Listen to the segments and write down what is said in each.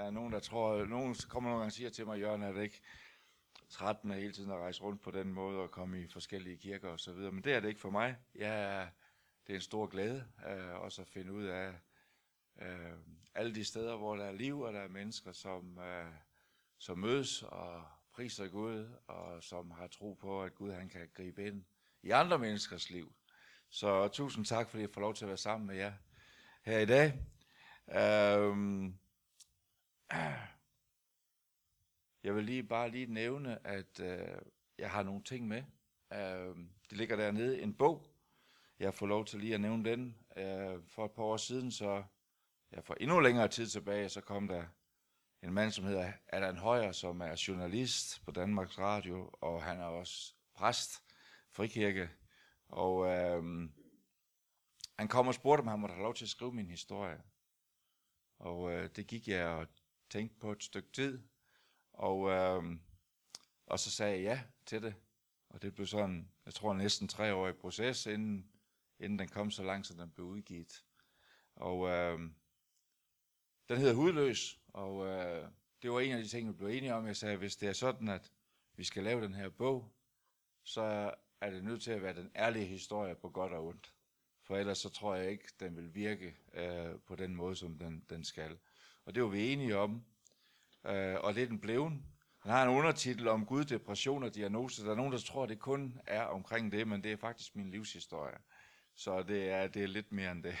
Der er nogen, der tror, nogen kommer nogle gange og siger til mig, Jørgen, er det ikke træt med hele tiden at rejse rundt på den måde og komme i forskellige kirker og så videre. Men det er det ikke for mig. Jeg, det er en stor glæde øh, også at finde ud af øh, alle de steder, hvor der er liv, og der er mennesker, som, øh, som mødes og priser Gud, og som har tro på, at Gud han kan gribe ind i andre menneskers liv. Så tusind tak, fordi jeg får lov til at være sammen med jer her i dag. Øhm, Ah. jeg vil lige bare lige nævne, at øh, jeg har nogle ting med. Øh, det ligger dernede, en bog. Jeg får lov til lige at nævne den. Øh, for et par år siden, så ja, for endnu længere tid tilbage, så kom der en mand, som hedder Allan Højer, som er journalist på Danmarks Radio, og han er også præst, frikirke. Og øh, han kom og spurgte, om han måtte have lov til at skrive min historie. Og øh, det gik jeg og tænkte på et stykke tid. Og, øh, og så sagde jeg ja til det. Og det blev sådan, jeg tror næsten tre år i proces, inden, inden den kom så langt, så den blev udgivet. Og øh, den hedder Hudløs, og øh, det var en af de ting, vi blev enige om. Jeg sagde, hvis det er sådan, at vi skal lave den her bog, så er det nødt til at være den ærlige historie på godt og ondt. For ellers så tror jeg ikke, den vil virke øh, på den måde, som den, den skal. Og det var vi enige om, øh, og det er den bleven. Han har en undertitel om Gud, depression og diagnose. Der er nogen, der tror, det kun er omkring det, men det er faktisk min livshistorie. Så det er, det er lidt mere end det.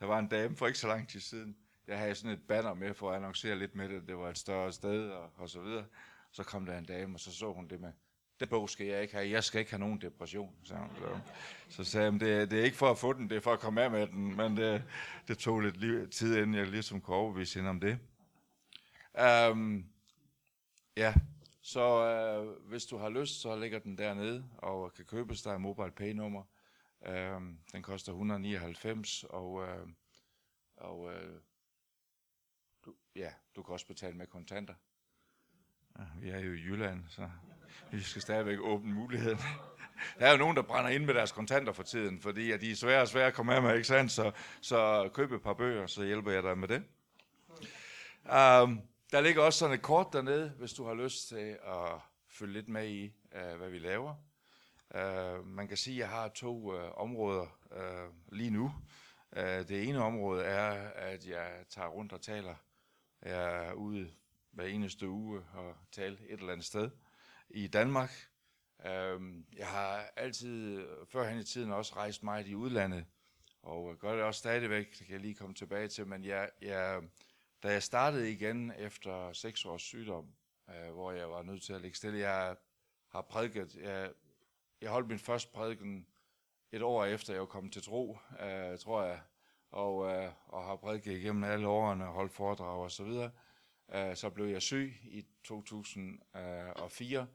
Der var en dame for ikke så lang tid siden. Jeg havde sådan et banner med for at annoncere lidt med det. Det var et større sted og, og så videre. Så kom der en dame, og så så hun det med, det bog skal jeg ikke have. Jeg skal ikke have nogen depression, sagde hun. Så, så sagde jeg, det, det er ikke for at få den, det er for at komme af med den. Men det, det tog lidt liv, tid, inden jeg ligesom kunne overbevise hende om det. Um, ja, så uh, hvis du har lyst, så ligger den dernede, og kan købes der er mobile pay nummer. Um, den koster 199, og, uh, og uh, du, ja, du kan også betale med kontanter. Vi er jo i Jylland, så vi skal stadigvæk åbne muligheden. Der er jo nogen, der brænder ind med deres kontanter for tiden, fordi at de er svære og svære at komme af med, ikke sandt? Så, så køb et par bøger, så hjælper jeg dig med det. Um, der ligger også sådan et kort dernede, hvis du har lyst til at følge lidt med i, uh, hvad vi laver. Uh, man kan sige, at jeg har to uh, områder uh, lige nu. Uh, det ene område er, at jeg tager rundt og taler. Jeg er ude hver eneste uge og taler et eller andet sted i Danmark. Øhm, jeg har altid, førhen i tiden, også rejst meget i udlandet, og gør det også stadigvæk, det kan jeg lige komme tilbage til, men jeg, jeg, da jeg startede igen efter seks års sygdom, øh, hvor jeg var nødt til at ligge stille, jeg har prædiket, jeg, jeg holdt min første prædiken et år efter jeg var kommet til tro, øh, tror jeg, og, øh, og har prædiket igennem alle årene, holdt foredrag og så videre. Øh, så blev jeg syg i 2004,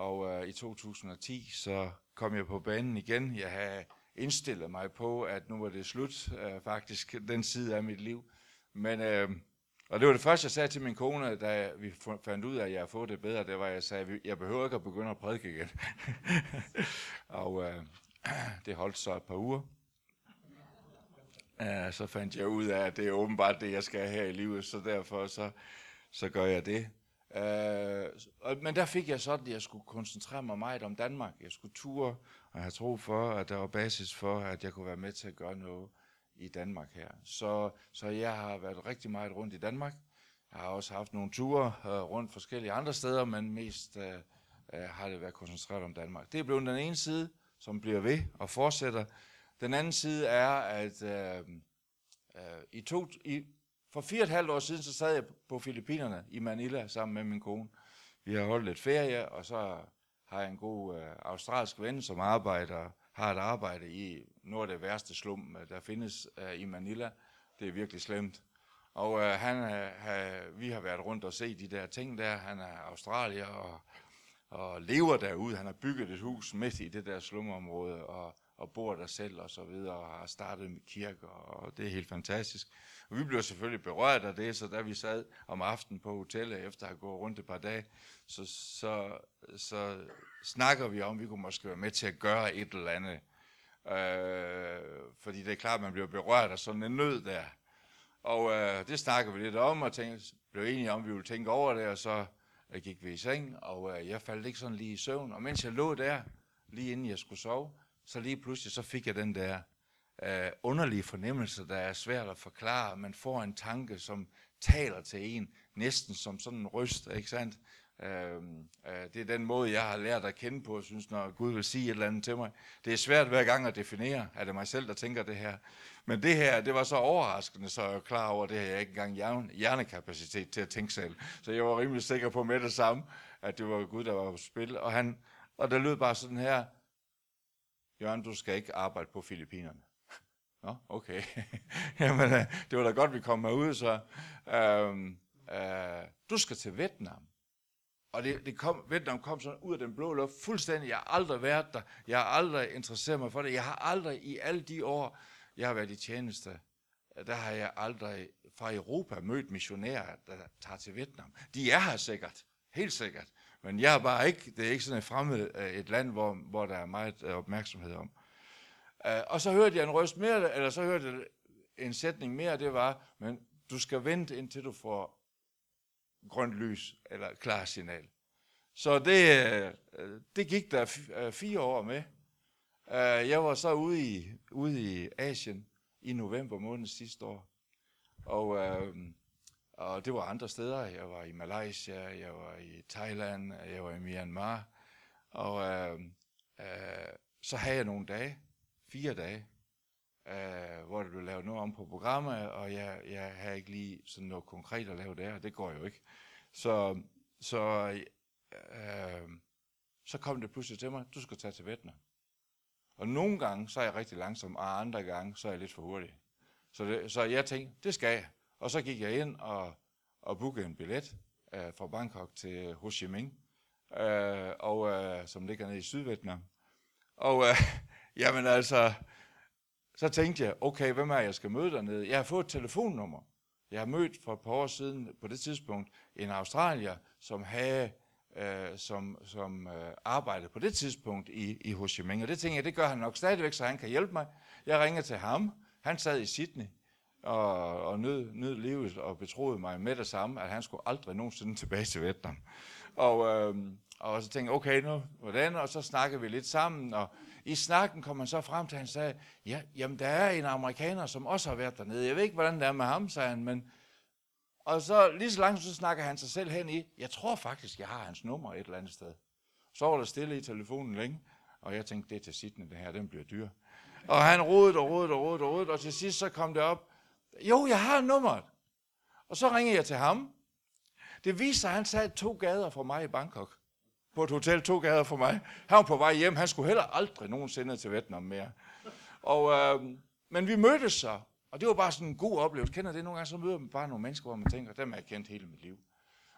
og øh, i 2010 så kom jeg på banen igen. Jeg havde indstillet mig på, at nu var det slut, øh, faktisk, den side af mit liv. Men, øh, og det var det første, jeg sagde til min kone, da vi fandt ud af, at jeg havde fået det bedre, det var, at jeg sagde, at jeg behøver ikke at begynde at prædike igen. og øh, det holdt så et par uger. Uh, så fandt jeg ud af, at det er åbenbart det, jeg skal have her i livet, så derfor så, så gør jeg det. Øh, men der fik jeg sådan, at jeg skulle koncentrere mig meget om Danmark. Jeg skulle ture, og have tro for, at der var basis for, at jeg kunne være med til at gøre noget i Danmark her. Så, så jeg har været rigtig meget rundt i Danmark. Jeg har også haft nogle ture øh, rundt forskellige andre steder, men mest øh, øh, har det været koncentreret om Danmark. Det er blevet den ene side, som bliver ved og fortsætter. Den anden side er, at øh, øh, i to, i, for fire og et halvt år siden, så sad jeg på Filippinerne i Manila sammen med min kone. Vi har holdt lidt ferie, og så har jeg en god øh, australsk ven, som arbejder, har et arbejde i noget af det værste slum, øh, der findes øh, i Manila. Det er virkelig slemt. Og øh, han, øh, vi har været rundt og set de der ting der. Han er australier og, og lever derude. Han har bygget et hus midt i det der slumområde, og og bor der selv og så videre, og har startet med kirker, og det er helt fantastisk. Og vi blev selvfølgelig berørt af det, så da vi sad om aftenen på hotellet, efter at have gået rundt et par dage, så, så, så snakker vi om, at vi kunne måske være med til at gøre et eller andet. Øh, fordi det er klart, at man bliver berørt af sådan en nød der. Og øh, det snakker vi lidt om, og tænkte, blev enige om, at vi ville tænke over det, og så øh, gik vi i seng, og øh, jeg faldt ikke sådan lige i søvn. Og mens jeg lå der, lige inden jeg skulle sove, så lige pludselig så fik jeg den der øh, underlige fornemmelse, der er svært at forklare. Man får en tanke, som taler til en, næsten som sådan en ryst, ikke sandt? Øh, øh, det er den måde, jeg har lært at kende på, synes, når Gud vil sige et eller andet til mig. Det er svært hver gang at definere, er det mig selv, der tænker det her. Men det her, det var så overraskende, så jeg er klar over, at det her jeg ikke engang hjernekapacitet til at tænke selv. Så jeg var rimelig sikker på med det samme, at det var Gud, der var på spil. Og, han, og der lød bare sådan her, Jørgen, du skal ikke arbejde på Filippinerne. Nå, okay. Jamen, øh, det var da godt, vi kom ud, så. Øhm, øh, du skal til Vietnam. Og det, det kom, Vietnam kom sådan ud af den blå luft fuldstændig. Jeg har aldrig været der. Jeg har aldrig interesseret mig for det. Jeg har aldrig i alle de år, jeg har været i tjeneste, øh, der har jeg aldrig fra Europa mødt missionærer, der tager til Vietnam. De er her sikkert. Helt sikkert. Men jeg er bare ikke, det er ikke sådan et fremmed øh, et land, hvor, hvor der er meget opmærksomhed om. Uh, og så hørte jeg en røst mere, eller så hørte jeg en sætning mere, det var, men du skal vente indtil du får grønt lys, eller klar signal. Så det, uh, det gik der uh, fire år med. Uh, jeg var så ude i, ude i Asien i november måned sidste år. Og, og det var andre steder. Jeg var i Malaysia, jeg var i Thailand, jeg var i Myanmar. Og uh, uh, så havde jeg nogle dage, fire dage, øh, hvor der blev lavet noget om på programmet, og jeg, jeg havde ikke lige sådan noget konkret at lave der, det går jo ikke. Så, så, øh, så kom det pludselig til mig, du skal tage til Vietnam. Og nogle gange, så er jeg rigtig langsom, og andre gange, så er jeg lidt for hurtig. Så, det, så jeg tænkte, det skal jeg. Og så gik jeg ind og, og bookede en billet øh, fra Bangkok til Ho Chi Minh, øh, og, øh, som ligger nede i Sydvietnam. Og øh, jamen altså, så tænkte jeg, okay, hvem er jeg skal møde dernede? Jeg har fået et telefonnummer. Jeg har mødt for et par år siden på det tidspunkt en australier, som havde øh, som, som øh, arbejdede på det tidspunkt i, i Ho Chi Minh. Og det tænkte jeg, det gør han nok stadigvæk, så han kan hjælpe mig. Jeg ringer til ham. Han sad i Sydney og, og nød, nød livet og betroede mig med det samme, at han skulle aldrig nogensinde tilbage til Vietnam. Og, øh, og så tænkte jeg, okay nu, hvordan? Og så snakkede vi lidt sammen, og i snakken kom man så frem til, at han sagde, ja, jamen der er en amerikaner, som også har været dernede. Jeg ved ikke, hvordan det er med ham, sagde han, men... Og så lige så langt, så snakker han sig selv hen i, jeg tror faktisk, jeg har hans nummer et eller andet sted. Så var der stille i telefonen længe, og jeg tænkte, det er til Sydney, det her, den bliver dyr. Og han rodede og rodede og rodede og rodede, og til sidst så kom det op, jo, jeg har nummeret. Og så ringede jeg til ham. Det viste sig, at han sad to gader fra mig i Bangkok på et hotel to gader for mig. Han var på vej hjem. Han skulle heller aldrig nogensinde til Vietnam mere. Og, øh, men vi mødtes så, og det var bare sådan en god oplevelse. Kender det nogle gange, så møder man bare nogle mennesker, hvor man tænker, dem har jeg kendt hele mit liv.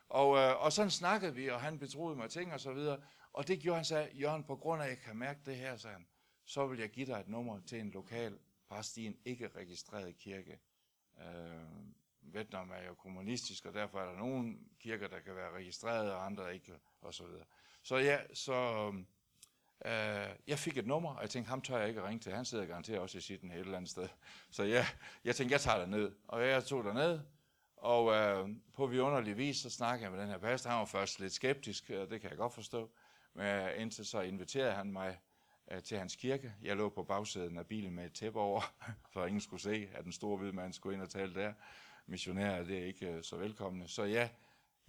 Og, øh, og sådan snakkede vi, og han betroede mig ting og så videre. Og det gjorde han, sagde, Jørgen, på grund af, at jeg kan mærke det her, sagde han, så vil jeg give dig et nummer til en lokal præst i en ikke registreret kirke. Øh, Vietnam er jo kommunistisk, og derfor er der nogle kirker, der kan være registreret, og andre ikke, og så videre. Så ja, så øh, jeg fik et nummer, og jeg tænkte, ham tør jeg ikke at ringe til. Han sidder garanteret også i sitten et eller andet sted. Så ja, jeg tænkte, jeg tager det ned. Og jeg tog det ned, og øh, på vidunderlig vis, så snakkede jeg med den her pastor. Han var først lidt skeptisk, og det kan jeg godt forstå. Men øh, indtil så inviterede han mig øh, til hans kirke. Jeg lå på bagsæden af bilen med et tæppe over, for ingen skulle se, at den store hvide mand skulle ind og tale der. Missionærer, det er ikke øh, så velkomne. Så ja,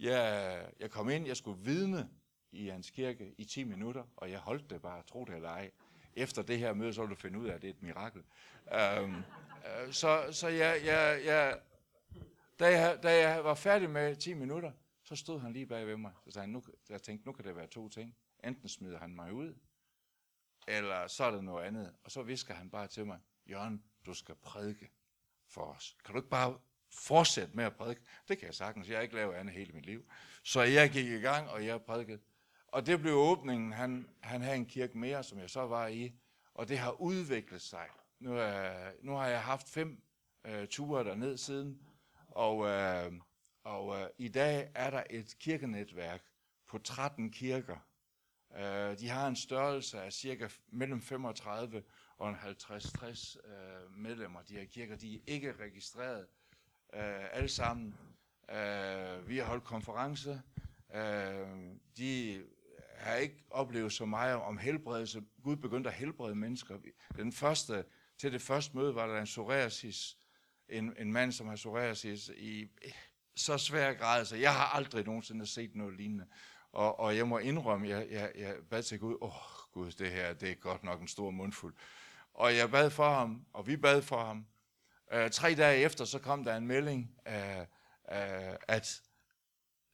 jeg, øh, jeg kom ind, jeg skulle vidne i hans kirke i 10 minutter, og jeg holdt det bare, tro det eller ej. Efter det her møde, så vil du finde ud af, at det er et mirakel. Øhm, øh, så så jeg, jeg, jeg, da, jeg, da jeg var færdig med 10 minutter, så stod han lige bag ved mig. Så sagde han, nu, jeg tænkte, nu kan det være to ting. Enten smider han mig ud, eller så er det noget andet. Og så visker han bare til mig, Jørgen, du skal prædike for os. Kan du ikke bare fortsætte med at prædike? Det kan jeg sagtens. Jeg har ikke lavet andet hele mit liv. Så jeg gik i gang, og jeg prædikede. Og det blev åbningen. Han, han havde en kirke mere, som jeg så var i, og det har udviklet sig. Nu, er, nu har jeg haft fem øh, ture derned siden, og, øh, og øh, i dag er der et kirkenetværk på 13 kirker. Øh, de har en størrelse af cirka mellem 35 og 50-60 øh, medlemmer, de her kirker. De er ikke registreret øh, alle sammen. Øh, vi har holdt konference. Øh, de har ikke oplevet så meget om helbredelse. Gud begyndte at helbrede mennesker. Den første, til det første møde var der en psoriasis, en, en mand, som har psoriasis i eh, så svær grad, så jeg har aldrig nogensinde set noget lignende. Og, og jeg må indrømme, jeg, jeg, jeg bad til Gud, åh oh, Gud, det her, det er godt nok en stor mundfuld. Og jeg bad for ham, og vi bad for ham. Uh, tre dage efter, så kom der en melding, uh, uh, at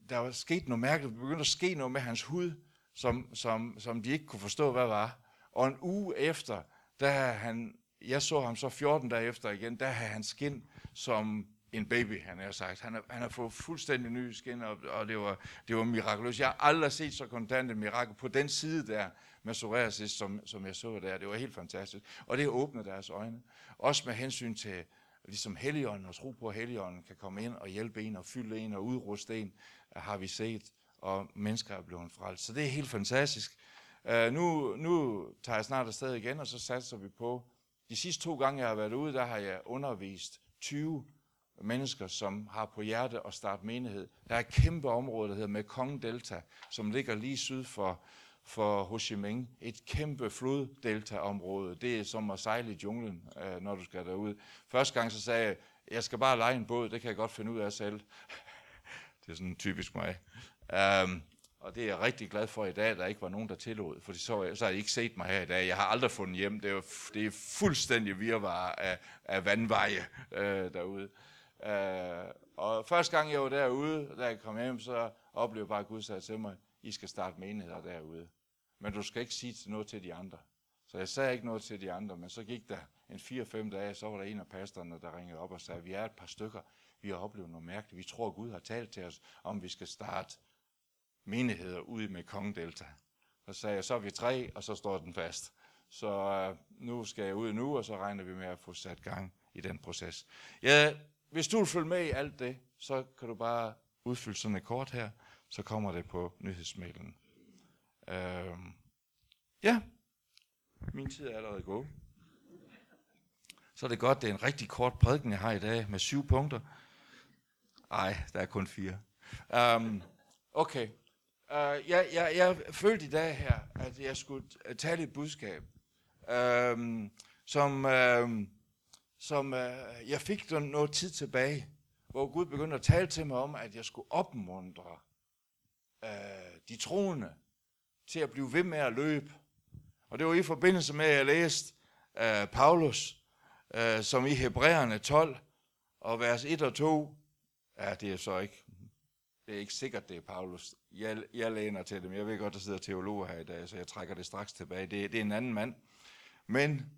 der var sket noget mærkeligt. Der begyndte at ske noget med hans hud, som, som, som de ikke kunne forstå, hvad var. Og en uge efter, der han, jeg så ham så 14 dage efter igen, der havde han skin som en baby, han har sagt. Han har, han har fået fuldstændig ny skin, og, og det, var, det var mirakuløst. Jeg har aldrig set så kontant et mirakel på den side der med psoriasis, som, som jeg så der. Det var helt fantastisk. Og det åbnede deres øjne. Også med hensyn til ligesom Helligånden og tro på, at Helligånden kan komme ind og hjælpe en og fylde en og udruste en, har vi set, og mennesker er blevet frelst. Så det er helt fantastisk. Uh, nu, nu tager jeg snart afsted igen, og så satser vi på, de sidste to gange, jeg har været ude, der har jeg undervist 20 mennesker, som har på hjerte at starte menighed. Der er et kæmpe område, der hedder Mekong Delta, som ligger lige syd for, for Ho Chi Minh. Et kæmpe floddelta-område. Det er som at sejle i junglen, øh, når du skal derud. Første gang så sagde jeg, jeg skal bare lege en båd, det kan jeg godt finde ud af selv. det er sådan typisk mig. Um, og det er jeg rigtig glad for i dag, at der ikke var nogen, der tillod, for så, så har I ikke set mig her i dag. Jeg har aldrig fundet hjem. Det er, det er fuldstændig virvar af, af vandveje øh, derude. Øh, og første gang jeg var derude, da jeg kom hjem, så oplevede jeg bare, at Gud sagde til mig, I skal starte menigheder derude. Men du skal ikke sige noget til de andre. Så jeg sagde ikke noget til de andre, men så gik der en 4-5 dage, så var der en af pastorerne, der ringede op og sagde, vi er et par stykker, vi har oplevet noget mærkeligt. Vi tror, Gud har talt til os, om vi skal starte menigheder ude med Og Så sagde jeg, så er vi tre, og så står den fast. Så øh, nu skal jeg ud nu, og så regner vi med at få sat gang i den proces. Jeg hvis du vil følge med i alt det, så kan du bare udfylde sådan et kort her, så kommer det på nyhedsmailen. Øh, ja, min tid er allerede gået. Så er det godt, det er en rigtig kort prædiken, jeg har i dag, med syv punkter. Ej, der er kun fire. Um, okay. Uh, jeg, jeg, jeg følte i dag her, at jeg skulle tale et budskab, um, som... Uh, som uh, jeg fik noget tid tilbage, hvor Gud begyndte at tale til mig om, at jeg skulle opmuntre uh, de troende til at blive ved med at løbe. Og det var i forbindelse med, at jeg læste uh, Paulus, uh, som i Hebræerne 12 og vers 1 og 2, ja, det er så ikke, det er ikke sikkert, det er Paulus. Jeg, jeg læner til dem. Jeg ved godt, der sidder teologer her i dag, så jeg trækker det straks tilbage. Det, det er en anden mand. Men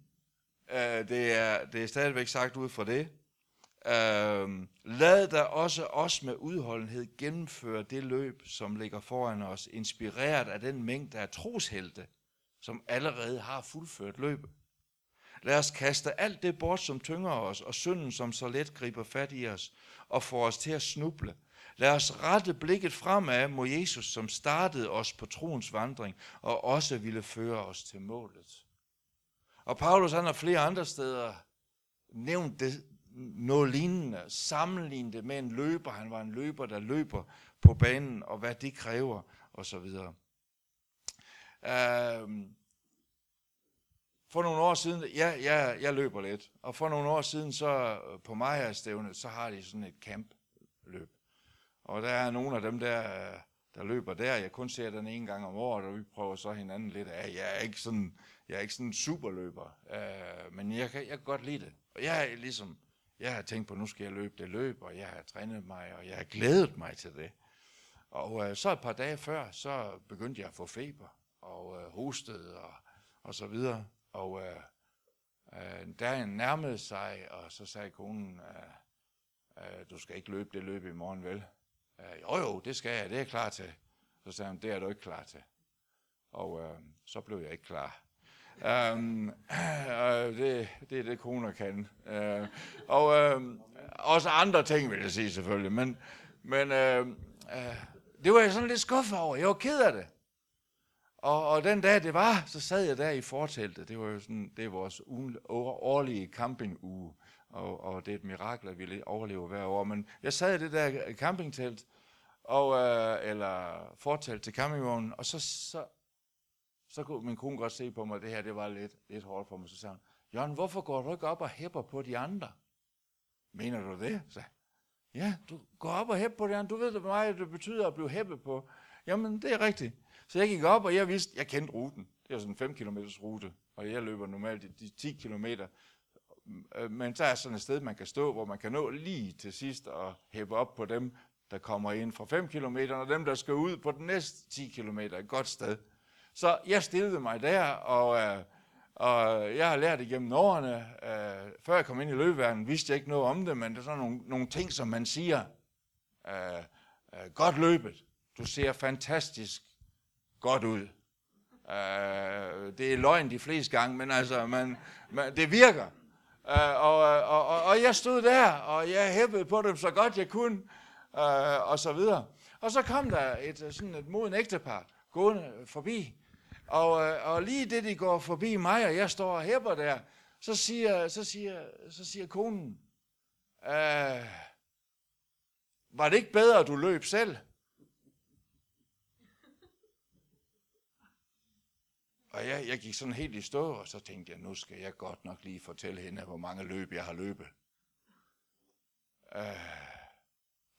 Øh, det, er, det er stadigvæk sagt ud fra det. Øh, lad da også os med udholdenhed gennemføre det løb, som ligger foran os, inspireret af den mængde af troshelte, som allerede har fuldført løbet. Lad os kaste alt det bort, som tynger os, og synden, som så let griber fat i os, og får os til at snuble. Lad os rette blikket fremad mod Jesus, som startede os på troens vandring, og også ville føre os til målet. Og Paulus han har flere andre steder nævnt det, noget lignende, sammenlignet det med en løber. Han var en løber, der løber på banen, og hvad det kræver, og så videre. Uh, for nogle år siden, ja, ja, jeg løber lidt, og for nogle år siden, så på Maja-stævnet, så har de sådan et campløb. Og der er nogle af dem der, der løber der. Jeg kun ser den en gang om året, og vi prøver så hinanden lidt af. Jeg er ikke sådan jeg er ikke sådan en superløber, øh, men jeg kan, jeg kan godt lide det. Og jeg er ligesom, jeg har tænkt på, nu skal jeg løbe det løb, og jeg har trænet mig, og jeg har glædet mig til det. Og øh, så et par dage før, så begyndte jeg at få feber, og øh, hostede, og, og så videre. Og øh, øh, dagen nærmede sig, og så sagde konen, øh, øh, du skal ikke løbe det løb i morgen, vel? Øh, jo jo, det skal jeg, det er jeg klar til. Så sagde han, det er du ikke klar til. Og øh, så blev jeg ikke klar. Um, øh, det, det er det, koner kan. Uh, og øh, også andre ting, vil jeg sige selvfølgelig. Men, men øh, øh, det var jeg sådan lidt skuffet over. Jeg var ked af det. Og, og den dag det var, så sad jeg der i forteltet. Det var jo sådan, det er vores ugen, årlige campinguge og, og det er et mirakel, at vi overlever hver år. Men jeg sad i det der campingtelt, og, øh, eller fortalt til campingvognen, og så, så, så kunne min kone godt se på mig, at det her det var lidt, lidt hårdt for mig. Så sagde hun, Jørgen, hvorfor går du ikke op og hæpper på de andre? Mener du det? Så, ja, du går op og hæpper på de andre. Du ved det meget, det betyder at blive hæppet på. Jamen, det er rigtigt. Så jeg gik op, og jeg vidste, jeg kendte ruten. Det er sådan en 5 km rute, og jeg løber normalt de 10 km. Øh, men så er sådan et sted, man kan stå, hvor man kan nå lige til sidst og hæppe op på dem, der kommer ind fra 5 km, og dem, der skal ud på den næste 10 km. Et godt sted. Så jeg stillede mig der, og, øh, og jeg har lært igennem årene, øh, før jeg kom ind i løbeverdenen, vidste jeg ikke noget om det, men det er sådan nogle, nogle ting, som man siger. Øh, øh, godt løbet. Du ser fantastisk godt ud. Øh, det er løgn de fleste gange, men altså, man, man, det virker. Øh, og, øh, og, og, og jeg stod der, og jeg hæppede på dem så godt jeg kunne, øh, og så videre. Og så kom der et, øh, sådan et moden ægtepar gående forbi, og, øh, og lige det, de går forbi mig, og jeg står og hæpper der, så siger, så siger, så siger konen, øh, var det ikke bedre, at du løb selv? Og jeg, jeg gik sådan helt i stå, og så tænkte jeg, nu skal jeg godt nok lige fortælle hende, hvor mange løb jeg har løbet. Øh,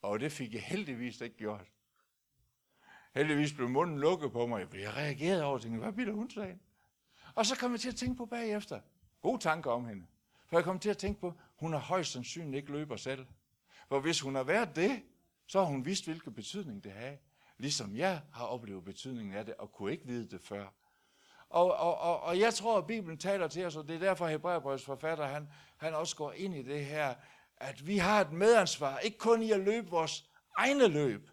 og det fik jeg heldigvis ikke gjort. Heldigvis blev munden lukket på mig. Jeg reagerede over, og tænkte, hvad bilder hun sagde? Og så kom jeg til at tænke på bagefter. Gode tanker om hende. For jeg kom til at tænke på, hun har højst sandsynligt ikke løber selv. For hvis hun har været det, så har hun vidst, hvilken betydning det har. Ligesom jeg har oplevet betydningen af det, og kunne ikke vide det før. Og, og, og, og jeg tror, at Bibelen taler til os, og det er derfor, Hebræerbrøds forfatter, han, han også går ind i det her, at vi har et medansvar, ikke kun i at løbe vores egne løb,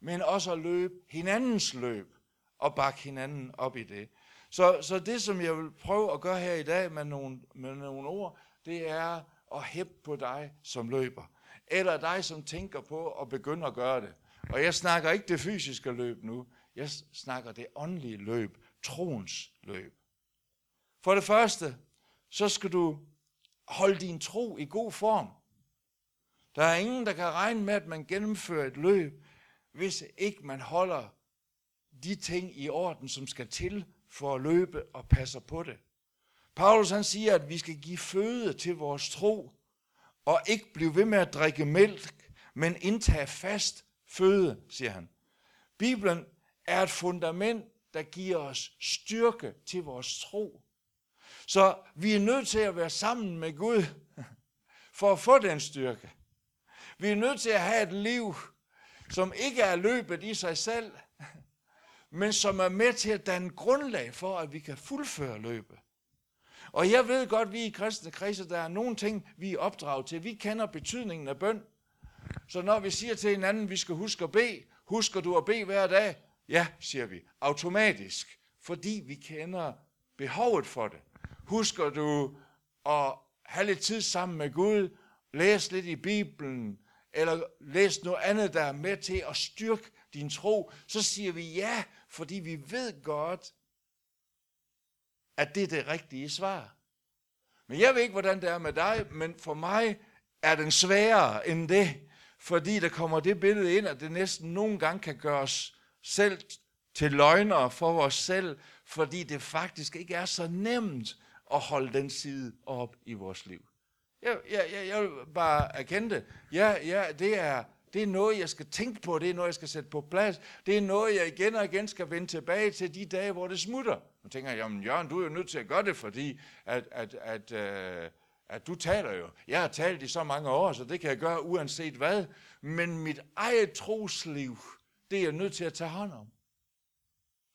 men også at løbe hinandens løb og bakke hinanden op i det. Så, så det, som jeg vil prøve at gøre her i dag med nogle, med nogle ord, det er at hæppe på dig, som løber. Eller dig, som tænker på at begynde at gøre det. Og jeg snakker ikke det fysiske løb nu. Jeg snakker det åndelige løb, troens løb. For det første, så skal du holde din tro i god form. Der er ingen, der kan regne med, at man gennemfører et løb, hvis ikke man holder de ting i orden, som skal til for at løbe og passe på det. Paulus han siger, at vi skal give føde til vores tro, og ikke blive ved med at drikke mælk, men indtage fast føde, siger han. Bibelen er et fundament, der giver os styrke til vores tro. Så vi er nødt til at være sammen med Gud for at få den styrke. Vi er nødt til at have et liv, som ikke er løbet i sig selv, men som er med til at danne grundlag for, at vi kan fuldføre løbet. Og jeg ved godt, at vi i kristne kredse, der er nogle ting, vi er opdraget til. Vi kender betydningen af bøn. Så når vi siger til hinanden, at vi skal huske at bede, husker du at bede hver dag? Ja, siger vi, automatisk, fordi vi kender behovet for det. Husker du at have lidt tid sammen med Gud, læse lidt i Bibelen, eller læse noget andet, der er med til at styrke din tro, så siger vi ja, fordi vi ved godt, at det er det rigtige svar. Men jeg ved ikke, hvordan det er med dig, men for mig er den sværere end det, fordi der kommer det billede ind, at det næsten nogle gange kan gøres selv til løgnere for os selv, fordi det faktisk ikke er så nemt at holde den side op i vores liv. Jeg, jeg, jeg, jeg vil bare erkende det. Ja, ja, det er, det er noget, jeg skal tænke på, det er noget, jeg skal sætte på plads. Det er noget, jeg igen og igen skal vende tilbage til de dage, hvor det smutter. Nu tænker jeg, jamen Jørgen, du er jo nødt til at gøre det, fordi at, at, at, øh, at du taler jo. Jeg har talt i så mange år, så det kan jeg gøre uanset hvad. Men mit eget trosliv, det er jeg nødt til at tage hånd om.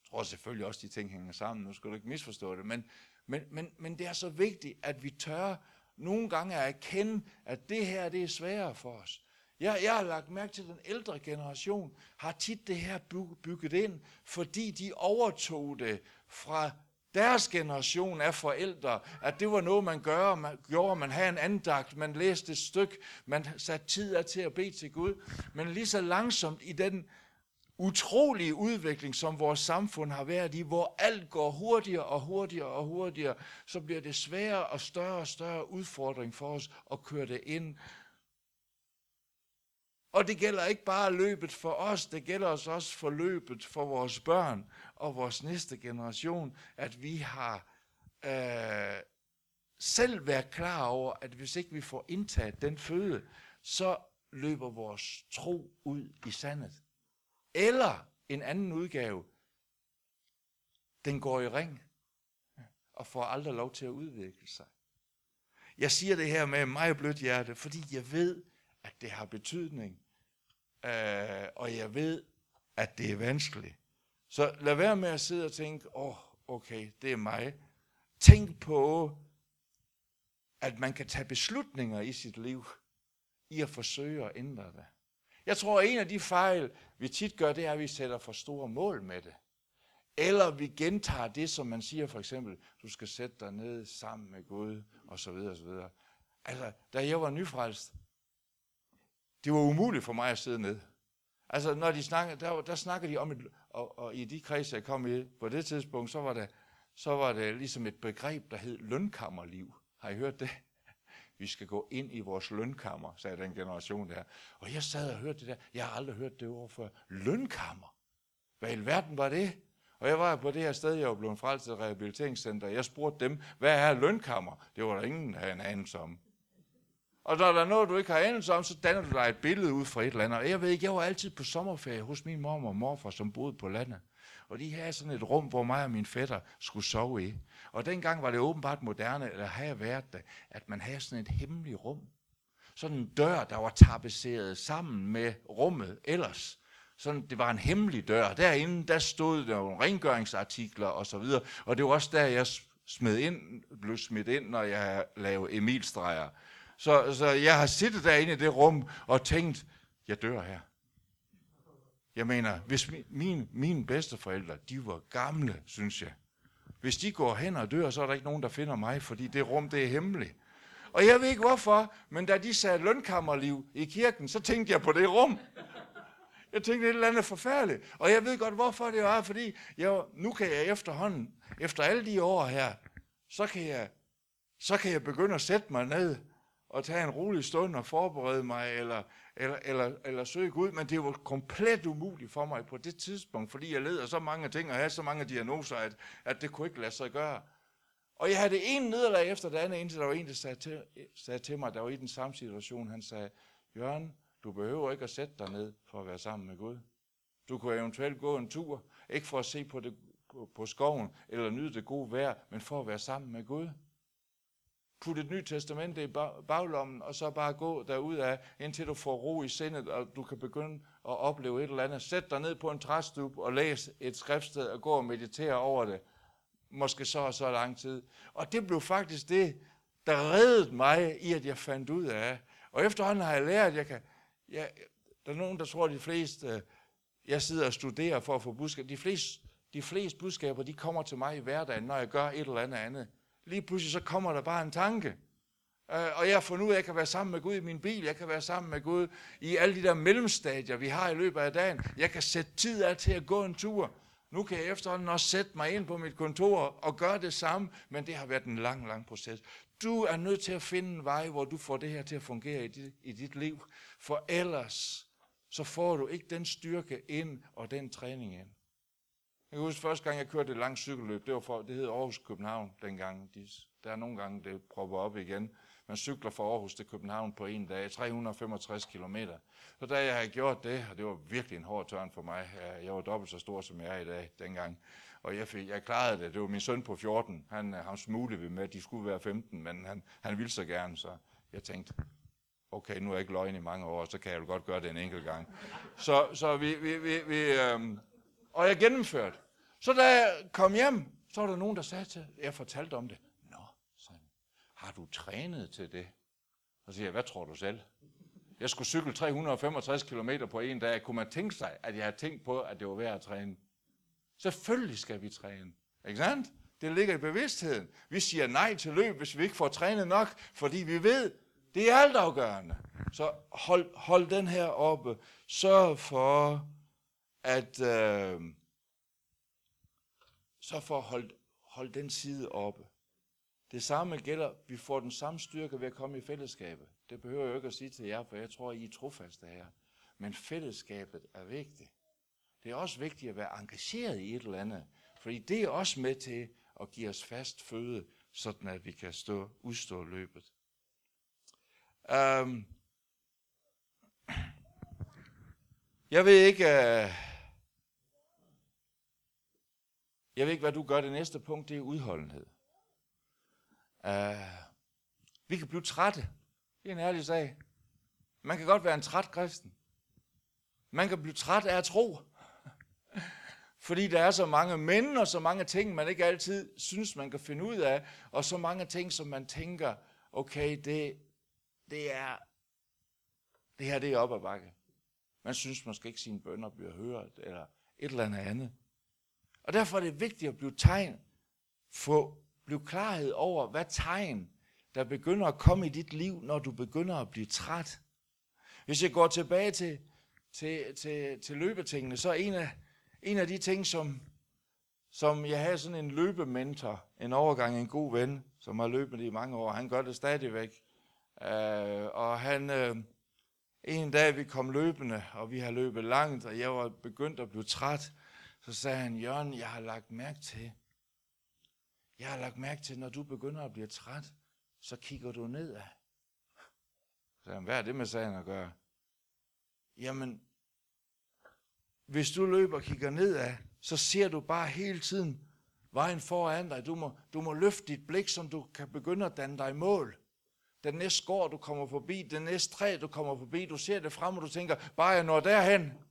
Jeg tror selvfølgelig også, de ting hænger sammen. Nu skal du ikke misforstå det. Men, men, men, men det er så vigtigt, at vi tør nogle gange at erkende, at det her det er sværere for os. Jeg, jeg har lagt mærke til, at den ældre generation har tit det her bygget ind, fordi de overtog det fra deres generation af forældre, at det var noget, man, gør, man gjorde, man havde en andagt, man læste et stykke, man satte tid af til at bede til Gud. Men lige så langsomt i den utrolige udvikling, som vores samfund har været i, hvor alt går hurtigere og hurtigere og hurtigere, så bliver det sværere og større og større udfordring for os at køre det ind. Og det gælder ikke bare løbet for os, det gælder også for løbet for vores børn og vores næste generation, at vi har øh, selv været klar over, at hvis ikke vi får indtaget den føde, så løber vores tro ud i sandet. Eller en anden udgave, den går i ring og får aldrig lov til at udvikle sig. Jeg siger det her med meget blødt hjerte, fordi jeg ved, at det har betydning, øh, og jeg ved, at det er vanskeligt. Så lad være med at sidde og tænke, åh, oh, okay, det er mig. Tænk på, at man kan tage beslutninger i sit liv, i at forsøge at ændre det. Jeg tror, at en af de fejl, vi tit gør, det er, at vi sætter for store mål med det. Eller vi gentager det, som man siger for eksempel, du skal sætte dig ned sammen med Gud, og så videre, og så videre. Altså, da jeg var nyfrelst, det var umuligt for mig at sidde ned. Altså, når de snakker, der, der snakker de om, et, og, og i de kredse, jeg kom i på det tidspunkt, så var det, så var det ligesom et begreb, der hed lønkammerliv. Har I hørt det? Vi skal gå ind i vores lønkammer, sagde den generation der. Og jeg sad og hørte det der. Jeg har aldrig hørt det ord før. Lønkammer. Hvad i verden var det? Og jeg var på det her sted, jeg var blevet frelst til rehabiliteringscenter. Jeg spurgte dem, hvad er lønkammer? Det var der ingen, der havde en anelse om. Og når der er noget, du ikke har anelse om, så danner du dig et billede ud fra et eller andet. Og jeg ved ikke, jeg var altid på sommerferie hos min mor og morfar, som boede på landet. Og de havde sådan et rum, hvor mig og min fætter skulle sove i. Og dengang var det åbenbart moderne, eller havde været det, at man havde sådan et hemmeligt rum. Sådan en dør, der var tapetseret sammen med rummet ellers. Sådan, det var en hemmelig dør. Derinde, der stod der nogle rengøringsartikler og så videre. Og det var også der, jeg smed ind, blev smidt ind, når jeg lavede Emilstreger. Så, så jeg har siddet derinde i det rum og tænkt, jeg dør her. Jeg mener, hvis min, min, mine bedsteforældre, de var gamle, synes jeg. Hvis de går hen og dør, så er der ikke nogen, der finder mig, fordi det rum, det er hemmeligt. Og jeg ved ikke hvorfor, men da de sagde lønkammerliv i kirken, så tænkte jeg på det rum. Jeg tænkte, det er et eller andet forfærdeligt. Og jeg ved godt, hvorfor det var, fordi jeg, nu kan jeg efterhånden, efter alle de år her, så kan jeg, så kan jeg begynde at sætte mig ned og tage en rolig stund og forberede mig, eller, eller, eller, eller søge Gud, men det var komplet umuligt for mig på det tidspunkt, fordi jeg led af så mange ting og havde så mange diagnoser, at, at det kunne ikke lade sig gøre. Og jeg havde det ene nederlag efter det andet, indtil der var en, der sagde til, sagde til mig, der var i den samme situation, han sagde, Jørgen, du behøver ikke at sætte dig ned for at være sammen med Gud. Du kunne eventuelt gå en tur, ikke for at se på, det, på skoven eller nyde det gode vejr, men for at være sammen med Gud putte et nyt testamente i baglommen, og så bare gå derud af, indtil du får ro i sindet, og du kan begynde at opleve et eller andet. Sæt dig ned på en træstup og læs et skriftsted og gå og meditere over det. Måske så og så lang tid. Og det blev faktisk det, der reddede mig i, at jeg fandt ud af. Og efterhånden har jeg lært, at jeg kan... Jeg, der er nogen, der tror, at de fleste... Jeg sidder og studerer for at få budskaber. De fleste, de fleste budskaber, de kommer til mig i hverdagen, når jeg gør et eller andet andet lige pludselig så kommer der bare en tanke. Øh, og jeg har fundet ud af, at jeg kan være sammen med Gud i min bil, jeg kan være sammen med Gud i alle de der mellemstadier, vi har i løbet af dagen. Jeg kan sætte tid af til at gå en tur. Nu kan jeg efterhånden også sætte mig ind på mit kontor og gøre det samme, men det har været en lang, lang proces. Du er nødt til at finde en vej, hvor du får det her til at fungere i dit, i dit liv, for ellers så får du ikke den styrke ind og den træning ind. Jeg kan huske, første gang jeg kørte et langt cykelløb, det var for, det hed Aarhus København dengang. De, der er nogle gange, det propper op igen. Man cykler fra Aarhus til København på en dag, 365 km. Så da jeg havde gjort det, og det var virkelig en hård tørn for mig, jeg var dobbelt så stor, som jeg er i dag dengang, og jeg, fik, jeg klarede det. Det var min søn på 14, han, øh, han smuglede vi med, de skulle være 15, men han, han ville så gerne, så jeg tænkte, okay, nu er jeg ikke løgn i mange år, så kan jeg jo godt gøre det en enkelt gang. Så, så vi, vi, vi, vi øhm, og jeg gennemførte. Så da jeg kom hjem, så var der nogen, der sagde til, jeg fortalte om det. Nå, sagde har du trænet til det? Så siger jeg, hvad tror du selv? Jeg skulle cykle 365 km på en dag. Kunne man tænke sig, at jeg havde tænkt på, at det var værd at træne? Selvfølgelig skal vi træne. Ikke sandt? Det ligger i bevidstheden. Vi siger nej til løb, hvis vi ikke får trænet nok, fordi vi ved, det er altafgørende. Så hold, hold den her oppe. Sørg for, at øh, så for at holde, holde den side oppe. Det samme gælder, vi får den samme styrke ved at komme i fællesskabet. Det behøver jeg jo ikke at sige til jer, for jeg tror, I er trofaste her. Men fællesskabet er vigtigt. Det er også vigtigt at være engageret i et eller andet, fordi det er også med til at give os fast føde, sådan at vi kan stå, udstå løbet. Um, jeg ved ikke, uh, jeg ved ikke, hvad du gør. Det næste punkt, det er udholdenhed. Uh, vi kan blive trætte. Det er en ærlig sag. Man kan godt være en træt kristen. Man kan blive træt af at tro. Fordi der er så mange mænd og så mange ting, man ikke altid synes, man kan finde ud af, og så mange ting, som man tænker, okay, det, det er, det her det er op ad bakke. Man synes måske ikke, sine bønder bliver hørt, eller et eller andet andet. Og derfor er det vigtigt at blive tegn, få blive klarhed over, hvad tegn, der begynder at komme i dit liv, når du begynder at blive træt. Hvis jeg går tilbage til, til, til, til løbetingene, så er en af, en af de ting, som, som jeg havde sådan en løbementor, en overgang, en god ven, som har løbet i mange år, han gør det stadigvæk. Øh, og han, øh, en dag vi kom løbende, og vi har løbet langt, og jeg var begyndt at blive træt, så sagde han, Jørgen, jeg har lagt mærke til, jeg har lagt mærke til, når du begynder at blive træt, så kigger du nedad. Så han, hvad er det med sagen at gøre? Jamen, hvis du løber og kigger nedad, så ser du bare hele tiden vejen foran dig. Du må, du må løfte dit blik, så du kan begynde at danne dig mål. Den næste skår, du kommer forbi, den næste træ, du kommer forbi, du ser det frem, og du tænker, bare jeg når derhen.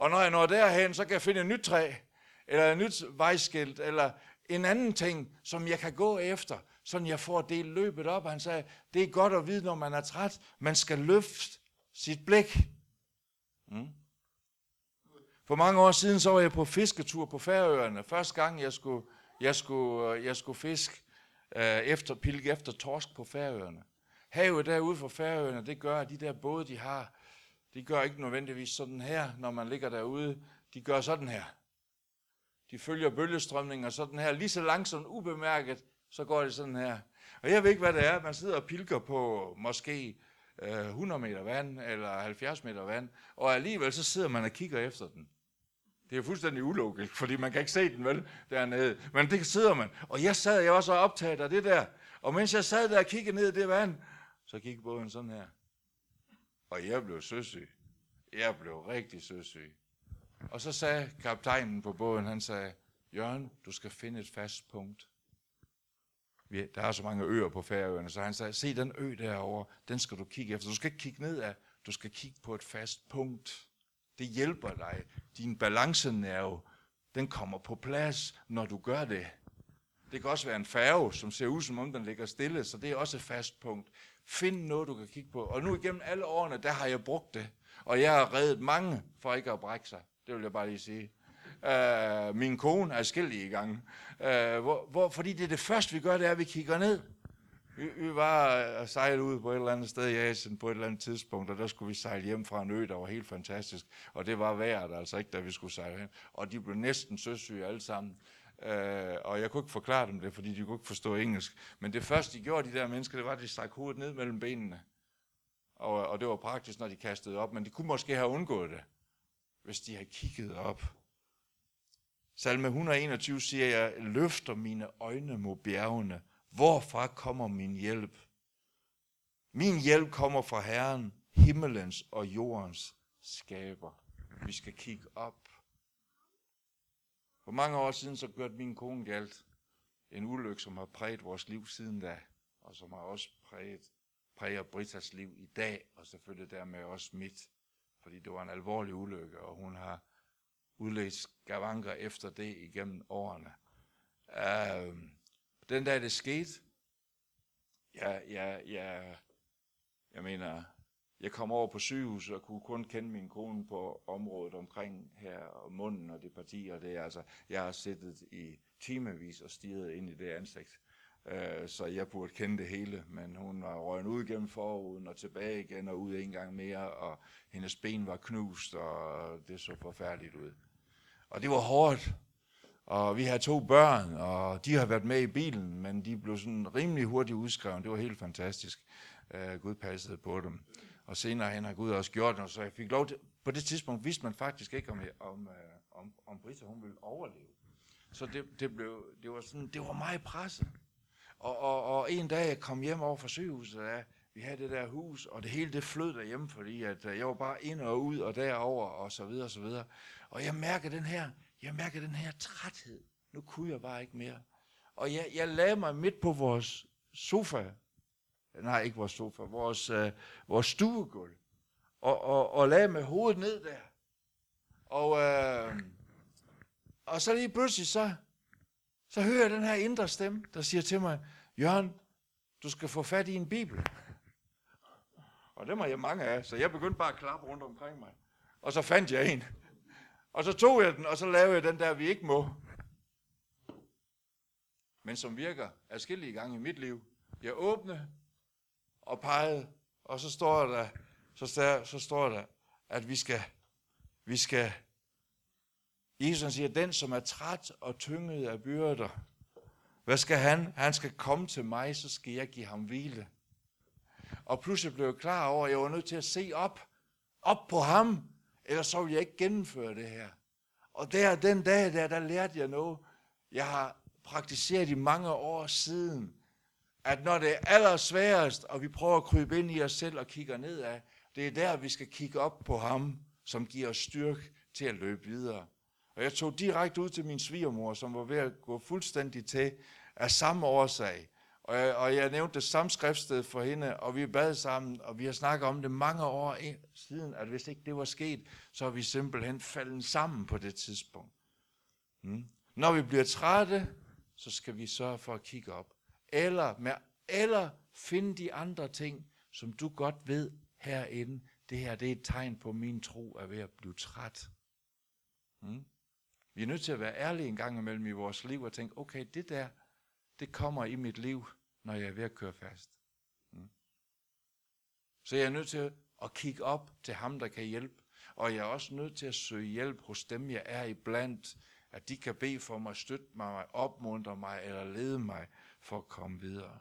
Og når jeg når derhen, så kan jeg finde et nyt træ, eller et nyt vejskilt, eller en anden ting, som jeg kan gå efter, sådan jeg får det løbet op. Han sagde, det er godt at vide, når man er træt, man skal løfte sit blik. Mm. For mange år siden, så var jeg på fisketur på Færøerne. Første gang, jeg skulle, jeg skulle, øh, jeg skulle fiske øh, efter, pilke efter torsk på Færøerne. Havet derude for Færøerne, det gør, at de der både, de har, de gør ikke nødvendigvis sådan her, når man ligger derude. De gør sådan her. De følger bølgestrømninger sådan her, lige så langsomt ubemærket, så går det sådan her. Og jeg ved ikke, hvad det er. Man sidder og pilker på måske øh, 100 meter vand, eller 70 meter vand, og alligevel så sidder man og kigger efter den. Det er fuldstændig ulogisk, fordi man kan ikke se den vel dernede. Men det sidder man. Og jeg sad, jeg var så optaget af det der. Og mens jeg sad der og kiggede ned i det vand, så gik båden sådan her. Og jeg blev søsyg. Jeg blev rigtig søsyg. Og så sagde kaptajnen på båden, han sagde, Jørgen, du skal finde et fast punkt. Der er så mange øer på Færøerne, så han sagde, se den ø derovre, den skal du kigge efter. Du skal ikke kigge nedad, du skal kigge på et fast punkt. Det hjælper dig. Din balancenerve, den kommer på plads, når du gør det. Det kan også være en færge, som ser ud som om den ligger stille, så det er også et fast punkt. Find noget, du kan kigge på. Og nu igennem alle årene, der har jeg brugt det. Og jeg har reddet mange for ikke at brække sig. Det vil jeg bare lige sige. Øh, min kone er skillig i gang. Øh, hvor, hvor, fordi det er det første, vi gør, det er, at vi kigger ned. Vi, vi var øh, og sejlede ud på et eller andet sted i Asien på et eller andet tidspunkt, og der skulle vi sejle hjem fra en ø, der var helt fantastisk. Og det var vejret altså ikke, da vi skulle sejle hen. Og de blev næsten søsyge alle sammen. Øh, og jeg kunne ikke forklare dem det, fordi de kunne ikke forstå engelsk. Men det første, de gjorde, de der mennesker, det var, at de stak hovedet ned mellem benene. Og, og det var praktisk, når de kastede op, men de kunne måske have undgået det, hvis de havde kigget op. Salme 121 siger, jeg løfter mine øjne mod bjergene. Hvorfra kommer min hjælp? Min hjælp kommer fra Herren, himmelens og jordens skaber. Vi skal kigge op. For mange år siden så kørte min kone galt en ulykke, som har præget vores liv siden da, og som har også præget, præger Britas liv i dag, og selvfølgelig dermed også mit, fordi det var en alvorlig ulykke, og hun har udledt skavanker efter det igennem årene. Uh, den dag det skete, ja, ja, ja, jeg mener, jeg kom over på sygehuset og kunne kun kende min kone på området omkring her, og munden og det parti, og det altså, jeg har siddet i timevis og stirret ind i det ansigt. Øh, så jeg burde kende det hele, men hun var røget ud gennem foruden og tilbage igen og ud en gang mere, og hendes ben var knust, og det så forfærdeligt ud. Og det var hårdt. Og vi har to børn, og de har været med i bilen, men de blev sådan rimelig hurtigt udskrevet. Det var helt fantastisk. Uh, Gud passede på dem. Og senere hen har Gud også gjort noget, så jeg fik lov til, på det tidspunkt vidste man faktisk ikke, om, øh, om, øh, om, om Brita hun ville overleve. Så det, det, blev, det, var sådan, det var meget presset. Og, og, og en dag jeg kom hjem over fra sygehuset, ja, vi havde det der hus, og det hele det flød derhjemme, fordi at, øh, jeg var bare ind og ud og derover og så videre og så videre. Og jeg mærker den her, jeg mærker den her træthed. Nu kunne jeg bare ikke mere. Og jeg, jeg lagde mig midt på vores sofa, nej ikke vores sofa, vores, øh, vores stuegulv, og, og, og lagde med hovedet ned der. Og, øh, og så lige pludselig så, så hører jeg den her indre stemme, der siger til mig, Jørgen, du skal få fat i en bibel. Og det var jeg mange af, så jeg begyndte bare at klappe rundt omkring mig. Og så fandt jeg en. Og så tog jeg den, og så lavede jeg den der, vi ikke må. Men som virker afskillige gange i mit liv. Jeg åbner og pegede, og så står der, så, der, så står der, at vi skal, vi skal, Jesus siger, den som er træt og tynget af byrder, hvad skal han? Han skal komme til mig, så skal jeg give ham hvile. Og pludselig blev jeg klar over, at jeg var nødt til at se op, op på ham, ellers så ville jeg ikke gennemføre det her. Og der, den dag der, der lærte jeg noget, jeg har praktiseret i mange år siden, at når det er allersværest, og vi prøver at krybe ind i os selv og kigger nedad, det er der, vi skal kigge op på ham, som giver os styrke til at løbe videre. Og jeg tog direkte ud til min svigermor, som var ved at gå fuldstændig til af samme årsag. Og jeg, og jeg nævnte det samme skriftsted for hende, og vi bad sammen, og vi har snakket om det mange år siden, at hvis ikke det var sket, så er vi simpelthen faldet sammen på det tidspunkt. Hmm. Når vi bliver trætte, så skal vi sørge for at kigge op. Eller, med, eller finde de andre ting, som du godt ved herinde. Det her det er et tegn på, at min tro er ved at blive træt. Hmm. Vi er nødt til at være ærlige en gang imellem i vores liv og tænke, okay, det der, det kommer i mit liv, når jeg er ved at køre fast. Hmm? Så jeg er nødt til at kigge op til ham, der kan hjælpe. Og jeg er også nødt til at søge hjælp hos dem, jeg er iblandt, at de kan bede for mig, støtte mig, opmuntre mig eller lede mig for at komme videre.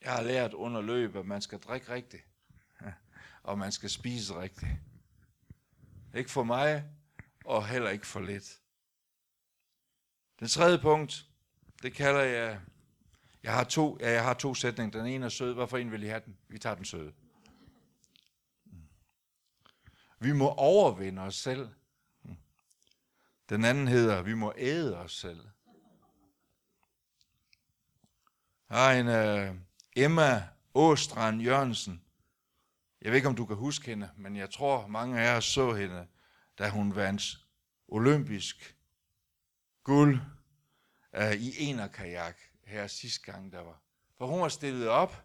Jeg har lært under løb, at man skal drikke rigtigt, og man skal spise rigtigt. Ikke for mig, og heller ikke for lidt. Den tredje punkt, det kalder jeg, jeg har to, ja, jeg har to sætninger. Den ene er sød. Hvorfor en vil I have den? Vi tager den søde. Vi må overvinde os selv. Den anden hedder, vi må æde os selv. Jeg har en uh, Emma Åstrand Jørgensen. Jeg ved ikke, om du kan huske hende, men jeg tror, mange af jer så hende, da hun vandt olympisk guld uh, i enerkajak her sidste gang, der var. For hun var stillet op.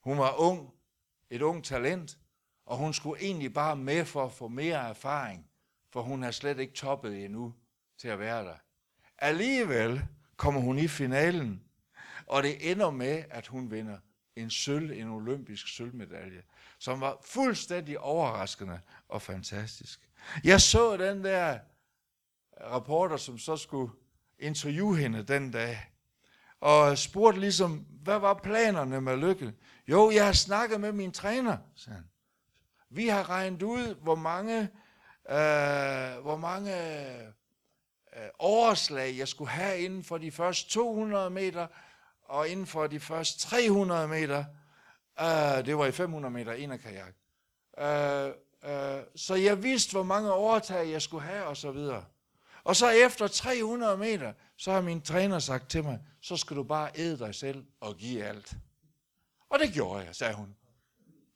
Hun var ung, et ung talent, og hun skulle egentlig bare med for at få mere erfaring, for hun har slet ikke toppet endnu til at være der. Alligevel kommer hun i finalen, og det ender med, at hun vinder en sølv, en olympisk sølvmedalje, som var fuldstændig overraskende og fantastisk. Jeg så den der rapporter, som så skulle interviewe hende den dag, og spurgte ligesom, hvad var planerne med lykke? Jo, jeg har snakket med min træner, sagde han. Vi har regnet ud, hvor mange, øh, hvor mange øh, overslag jeg skulle have inden for de første 200 meter, og inden for de første 300 meter, øh, det var i 500 meter en af kajak. Øh, øh, så jeg vidste, hvor mange overtag jeg skulle have, og så videre. Og så efter 300 meter, så har min træner sagt til mig, så skal du bare æde dig selv og give alt. Og det gjorde jeg, sagde hun.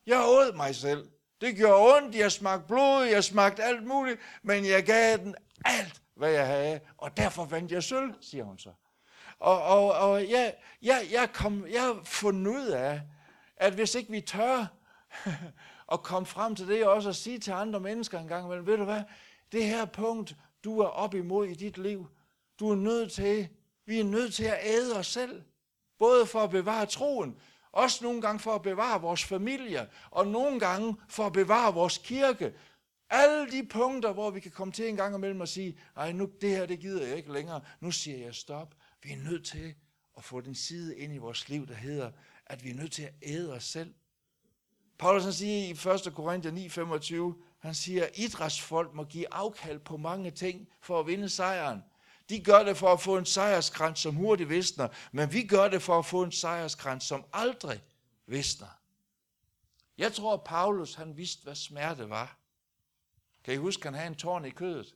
Jeg åd mig selv. Det gjorde ondt, jeg smagte blod, jeg smagte alt muligt, men jeg gav den alt, hvad jeg havde, og derfor vandt jeg sølv, siger hun så. Og, og, og jeg, jeg, jeg, kom, jeg har fundet ud af, at hvis ikke vi tør at komme frem til det, og også at sige til andre mennesker en gang men ved du hvad, det her punkt, du er op imod i dit liv, du er nødt til, vi er nødt til at æde os selv, både for at bevare troen, også nogle gange for at bevare vores familie, og nogle gange for at bevare vores kirke. Alle de punkter, hvor vi kan komme til en gang imellem og sige, nej, nu det her, det gider jeg ikke længere. Nu siger jeg stop. Vi er nødt til at få den side ind i vores liv, der hedder, at vi er nødt til at æde os selv. Paulus han siger i 1. Korinther 9:25, han siger, at idrætsfolk må give afkald på mange ting for at vinde sejren. De gør det for at få en sejrskrans, som hurtigt visner, men vi gør det for at få en sejrskrans, som aldrig visner. Jeg tror, at Paulus han vidste, hvad smerte var. Kan I huske, at han havde en tårn i kødet?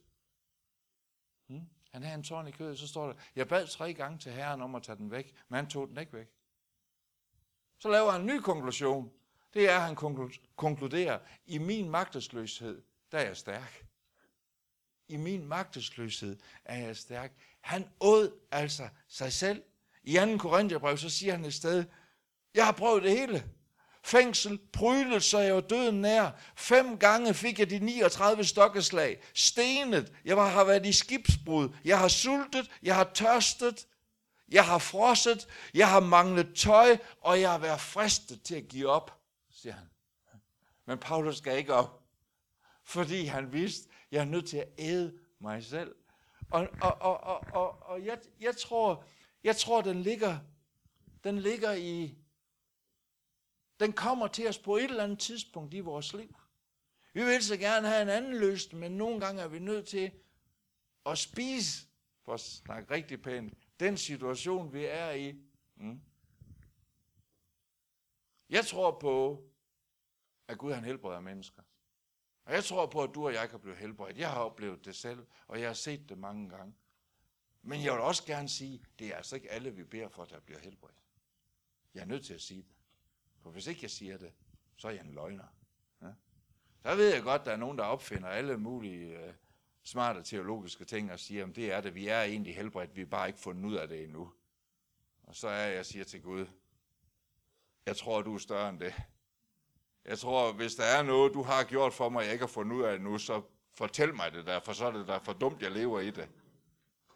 Han havde en tårn i kødet, så står der, jeg bad tre gange til Herren om at tage den væk, men han tog den ikke væk. Så laver han en ny konklusion. Det er, at han konkluderer, i min magtesløshed, der er jeg stærk. I min magtesløshed er jeg stærk. Han åd altså sig selv. I 2. Korintherbrev, så siger han et sted, jeg har prøvet det hele. Fængsel, prydelse, jeg var døden nær. Fem gange fik jeg de 39 stokkeslag. Stenet, jeg har været i skibsbrud. Jeg har sultet, jeg har tørstet, jeg har frosset, jeg har manglet tøj, og jeg har været fristet til at give op, siger han. Men Paulus skal ikke op, fordi han vidste, jeg er nødt til at æde mig selv. Og, og, og, og, og, og jeg, jeg, tror, jeg tror, den ligger, den ligger i, den kommer til os på et eller andet tidspunkt i vores liv. Vi vil så gerne have en anden løsning, men nogle gange er vi nødt til at spise, for at snakke rigtig pænt, den situation, vi er i. Mm. Jeg tror på, at Gud han helbreder mennesker. Og jeg tror på, at du og jeg kan blive helbredt. Jeg har oplevet det selv, og jeg har set det mange gange. Men jeg vil også gerne sige, det er altså ikke alle, vi beder for, der bliver helbredt. Jeg er nødt til at sige det. For hvis ikke jeg siger det, så er jeg en løgner. Ja? Så ved jeg godt, at der er nogen, der opfinder alle mulige uh, smarte teologiske ting og siger, at det er det, vi er egentlig helbredt, vi har bare ikke fundet ud af det endnu. Og så er jeg siger til Gud, jeg tror, du er større end det. Jeg tror, hvis der er noget, du har gjort for mig, jeg ikke har fundet ud af endnu, så fortæl mig det der, for så er det der for dumt, jeg lever i det.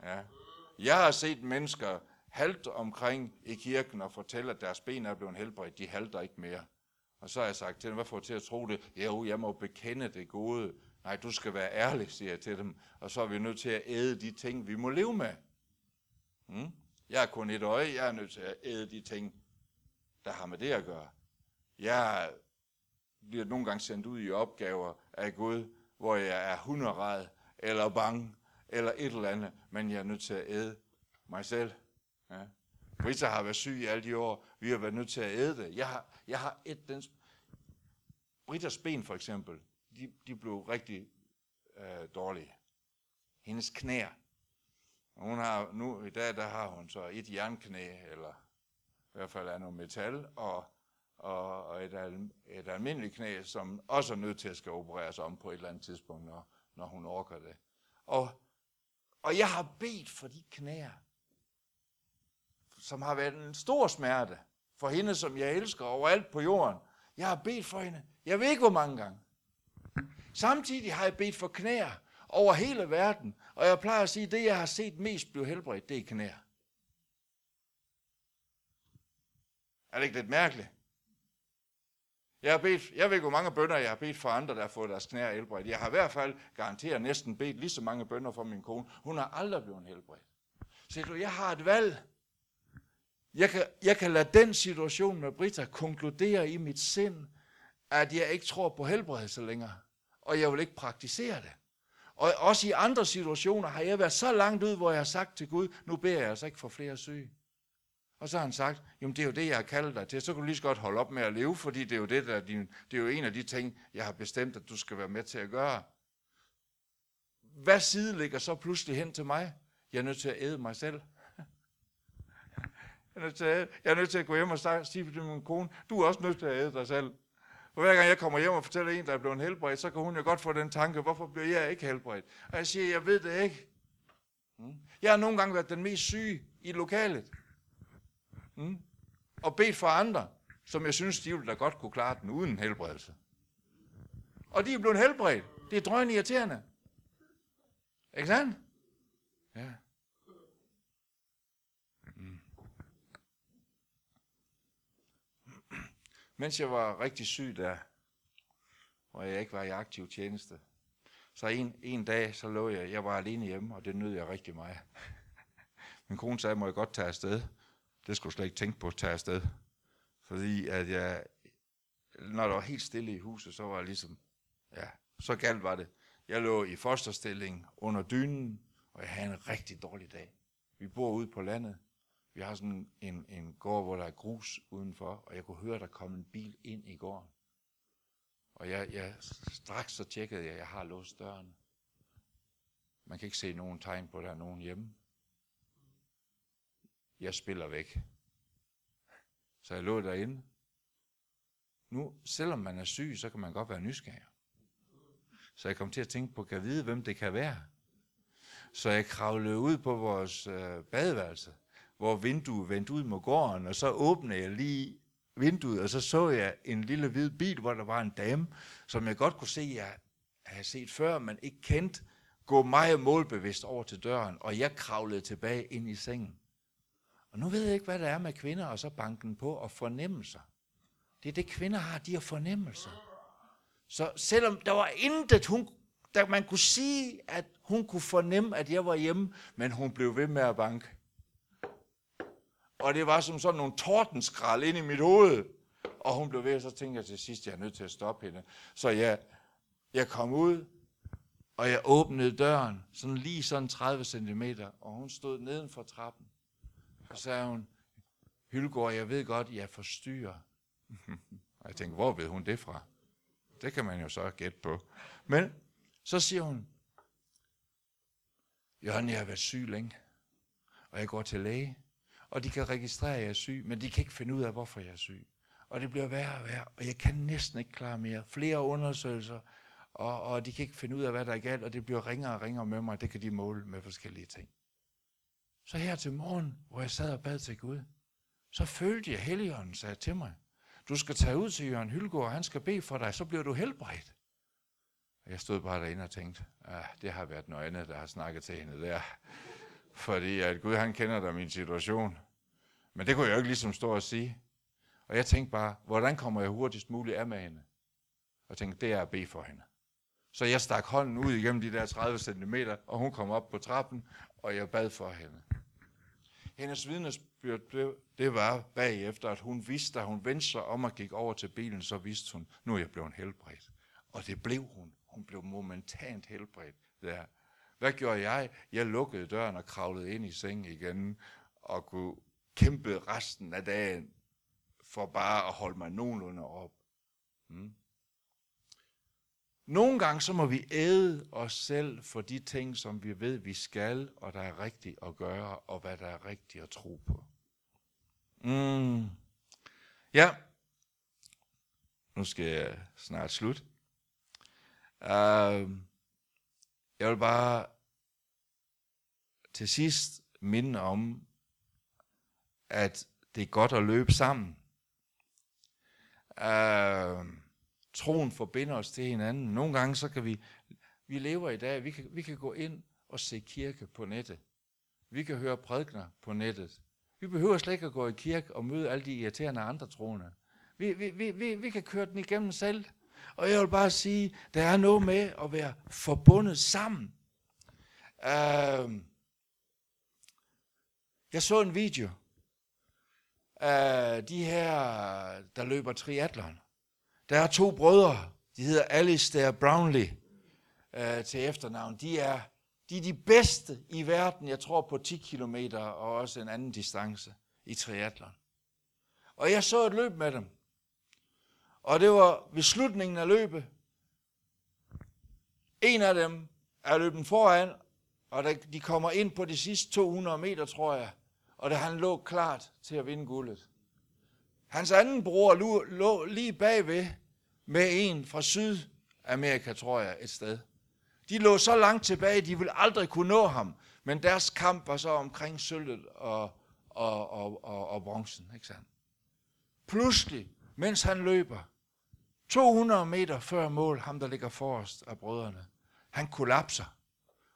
Ja. Jeg har set mennesker halt omkring i kirken og fortælle, at deres ben er blevet helbredt. De halter ikke mere. Og så har jeg sagt til dem, hvad får til at tro det? Jo, jeg må bekende det gode. Nej, du skal være ærlig, siger jeg til dem. Og så er vi nødt til at æde de ting, vi må leve med. Hmm? Jeg er kun et øje, jeg er nødt til at æde de ting, der har med det at gøre. Jeg bliver nogle gange sendt ud i opgaver af Gud, hvor jeg er hunderad, eller bange, eller et eller andet, men jeg er nødt til at æde mig selv. Ja. Rita har været syg i alle de år, vi har været nødt til at æde det. Jeg har, jeg har et den... Britas ben for eksempel, de, de blev rigtig øh, dårlige. Hendes knæer. Hun har, nu i dag, der har hun så et jernknæ, eller i hvert fald er noget metal, og og, og et, al, et almindeligt knæ, som også er nødt til at skal opereres om på et eller andet tidspunkt, når, når hun orker det. Og, og jeg har bedt for de knæer, som har været en stor smerte for hende, som jeg elsker overalt på jorden. Jeg har bedt for hende. Jeg ved ikke, hvor mange gange. Samtidig har jeg bedt for knæer over hele verden. Og jeg plejer at sige, at det, jeg har set mest blive helbredt, det er knæer. Er det ikke lidt mærkeligt? Jeg, har bedt, jeg ved ikke, hvor mange bønder jeg har bedt for andre, der har fået deres knæer helbredt. Jeg har i hvert fald garanteret næsten bedt lige så mange bønder for min kone. Hun har aldrig blevet helbredt. Se du, jeg har et valg. Jeg kan, jeg kan lade den situation med Britta konkludere i mit sind, at jeg ikke tror på helbredelse længere. Og jeg vil ikke praktisere det. Og også i andre situationer har jeg været så langt ud, hvor jeg har sagt til Gud, nu beder jeg altså ikke for flere syge. Og så har han sagt, jamen det er jo det, jeg har kaldt dig til. Så kan du lige så godt holde op med at leve, fordi det er jo, det, der er din, det er jo en af de ting, jeg har bestemt, at du skal være med til at gøre. Hvad side ligger så pludselig hen til mig? Jeg er nødt til at æde mig selv. Jeg er nødt til at, jeg er nødt til at gå hjem og sige til min kone, du er også nødt til at æde dig selv. For hver gang jeg kommer hjem og fortæller en, der er blevet helbredt, så kan hun jo godt få den tanke, hvorfor bliver jeg ikke helbredt? Og jeg siger, jeg ved det ikke. Hmm? Jeg har nogle gange været den mest syge i lokalet. Mm. Og bedt for andre, som jeg synes, de ville da godt kunne klare den uden helbredelse. Og de er blevet helbredt. Det er drøgn irriterende. Ikke sandt? Ja. Mens jeg var rigtig syg der, og jeg ikke var i aktiv tjeneste, Så en, en dag, så lå jeg, jeg var alene hjemme, og det nød jeg rigtig meget. Min kone sagde, må jeg godt tage afsted. Det skulle jeg slet ikke tænke på at tage afsted. Fordi at jeg, når der var helt stille i huset, så var jeg ligesom, ja, så galt var det. Jeg lå i fosterstilling under dynen, og jeg havde en rigtig dårlig dag. Vi bor ude på landet. Vi har sådan en, en gård, hvor der er grus udenfor, og jeg kunne høre, der kom en bil ind i gården. Og jeg, jeg straks så tjekkede jeg, at jeg har låst døren. Man kan ikke se nogen tegn på, at der er nogen hjemme. Jeg spiller væk. Så jeg lå derinde. Nu, selvom man er syg, så kan man godt være nysgerrig. Så jeg kom til at tænke på, kan jeg vide, hvem det kan være? Så jeg kravlede ud på vores øh, badeværelse, hvor vinduet vendte ud mod gården, og så åbnede jeg lige vinduet, og så så jeg en lille hvid bil, hvor der var en dame, som jeg godt kunne se, jeg havde set før, men ikke kendt, gå meget målbevidst over til døren, og jeg kravlede tilbage ind i sengen. Og nu ved jeg ikke, hvad der er med kvinder, og så banken på og fornemmelser. Det er det, kvinder har, de har fornemmelser. Så selvom der var intet, hun, der man kunne sige, at hun kunne fornemme, at jeg var hjemme, men hun blev ved med at banke. Og det var som sådan nogle tordenskrald ind i mit hoved. Og hun blev ved, og så tænkte jeg til sidst, jeg er nødt til at stoppe hende. Så jeg, jeg kom ud, og jeg åbnede døren, sådan lige sådan 30 cm, og hun stod neden for trappen. Og sagde hun, Hylgaard, jeg ved godt, jeg forstyrrer. og jeg tænkte, hvor ved hun det fra? Det kan man jo så gætte på. Men så siger hun, Jørgen, jeg har været syg længe, og jeg går til læge, og de kan registrere, at jeg er syg, men de kan ikke finde ud af, hvorfor jeg er syg. Og det bliver værre og værre, og jeg kan næsten ikke klare mere. Flere undersøgelser, og, og de kan ikke finde ud af, hvad der er galt, og det bliver ringere og ringere med mig, det kan de måle med forskellige ting. Så her til morgen, hvor jeg sad og bad til Gud, så følte jeg, at Helligånden sagde til mig, du skal tage ud til Jørgen Hylgaard, han skal bede for dig, så bliver du helbredt. Og jeg stod bare derinde og tænkte, ah, det har været noget andet, der har snakket til hende der. Fordi at Gud, han kender da min situation. Men det kunne jeg jo ikke ligesom stå og sige. Og jeg tænkte bare, hvordan kommer jeg hurtigst muligt af med hende? Og tænkte, det er at bede for hende. Så jeg stak hånden ud igennem de der 30 cm, og hun kom op på trappen, og jeg bad for hende. Hendes vidnesbyrd blev, det var bagefter, at hun vidste, at hun vendte sig om og gik over til bilen, så vidste hun, nu er jeg blevet helbredt. Og det blev hun. Hun blev momentant helbredt der. Hvad gjorde jeg? Jeg lukkede døren og kravlede ind i sengen igen, og kunne kæmpe resten af dagen for bare at holde mig nogenlunde op. Hmm. Nogle gange så må vi æde os selv for de ting, som vi ved, vi skal, og der er rigtigt at gøre, og hvad der er rigtigt at tro på. Mm. Ja, nu skal jeg snart slut. Uh, øhm. jeg vil bare til sidst minde om, at det er godt at løbe sammen. Uh, troen forbinder os til hinanden. Nogle gange så kan vi, vi lever i dag, vi kan, vi kan gå ind og se kirke på nettet. Vi kan høre prædikner på nettet. Vi behøver slet ikke at gå i kirke og møde alle de irriterende andre troende. Vi, vi, vi, vi, vi kan køre den igennem selv. Og jeg vil bare sige, der er noget med at være forbundet sammen. Uh, jeg så en video af de her, der løber triathlon. Der er to brødre, de hedder Alistair Brownlee øh, til efternavn. De er, de er de bedste i verden, jeg tror på 10 km og også en anden distance i triathlon. Og jeg så et løb med dem. Og det var ved slutningen af løbet. En af dem er løbet foran, og de kommer ind på de sidste 200 meter, tror jeg. Og da han lå klart til at vinde guldet. Hans anden bror lå, lå lige bagved med en fra Sydamerika, tror jeg, et sted. De lå så langt tilbage, de ville aldrig kunne nå ham. Men deres kamp var så omkring sølvet og, og, og, og, og bronzen. Ikke sandt? Pludselig, mens han løber, 200 meter før mål, ham der ligger forrest af brødrene, han kollapser.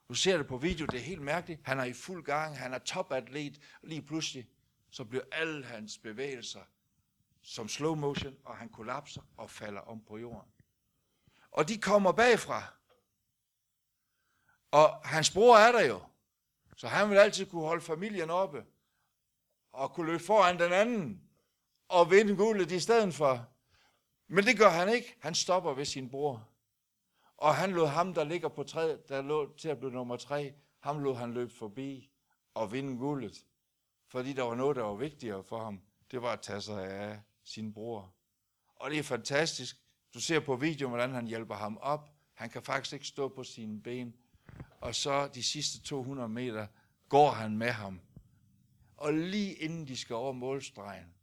Du ser det på video, det er helt mærkeligt. Han er i fuld gang, han er topatlet, lige pludselig, så bliver alle hans bevægelser som slow motion, og han kollapser og falder om på jorden. Og de kommer bagfra. Og hans bror er der jo. Så han vil altid kunne holde familien oppe. Og kunne løbe foran den anden. Og vinde guldet i stedet for. Men det gør han ikke. Han stopper ved sin bror. Og han lod ham, der ligger på træ, der lå til at blive nummer tre, ham lod han løbe forbi og vinde guldet. Fordi der var noget, der var vigtigere for ham. Det var at tage sig af sin bror. Og det er fantastisk. Du ser på videoen, hvordan han hjælper ham op. Han kan faktisk ikke stå på sine ben. Og så de sidste 200 meter går han med ham. Og lige inden de skal over målstregen,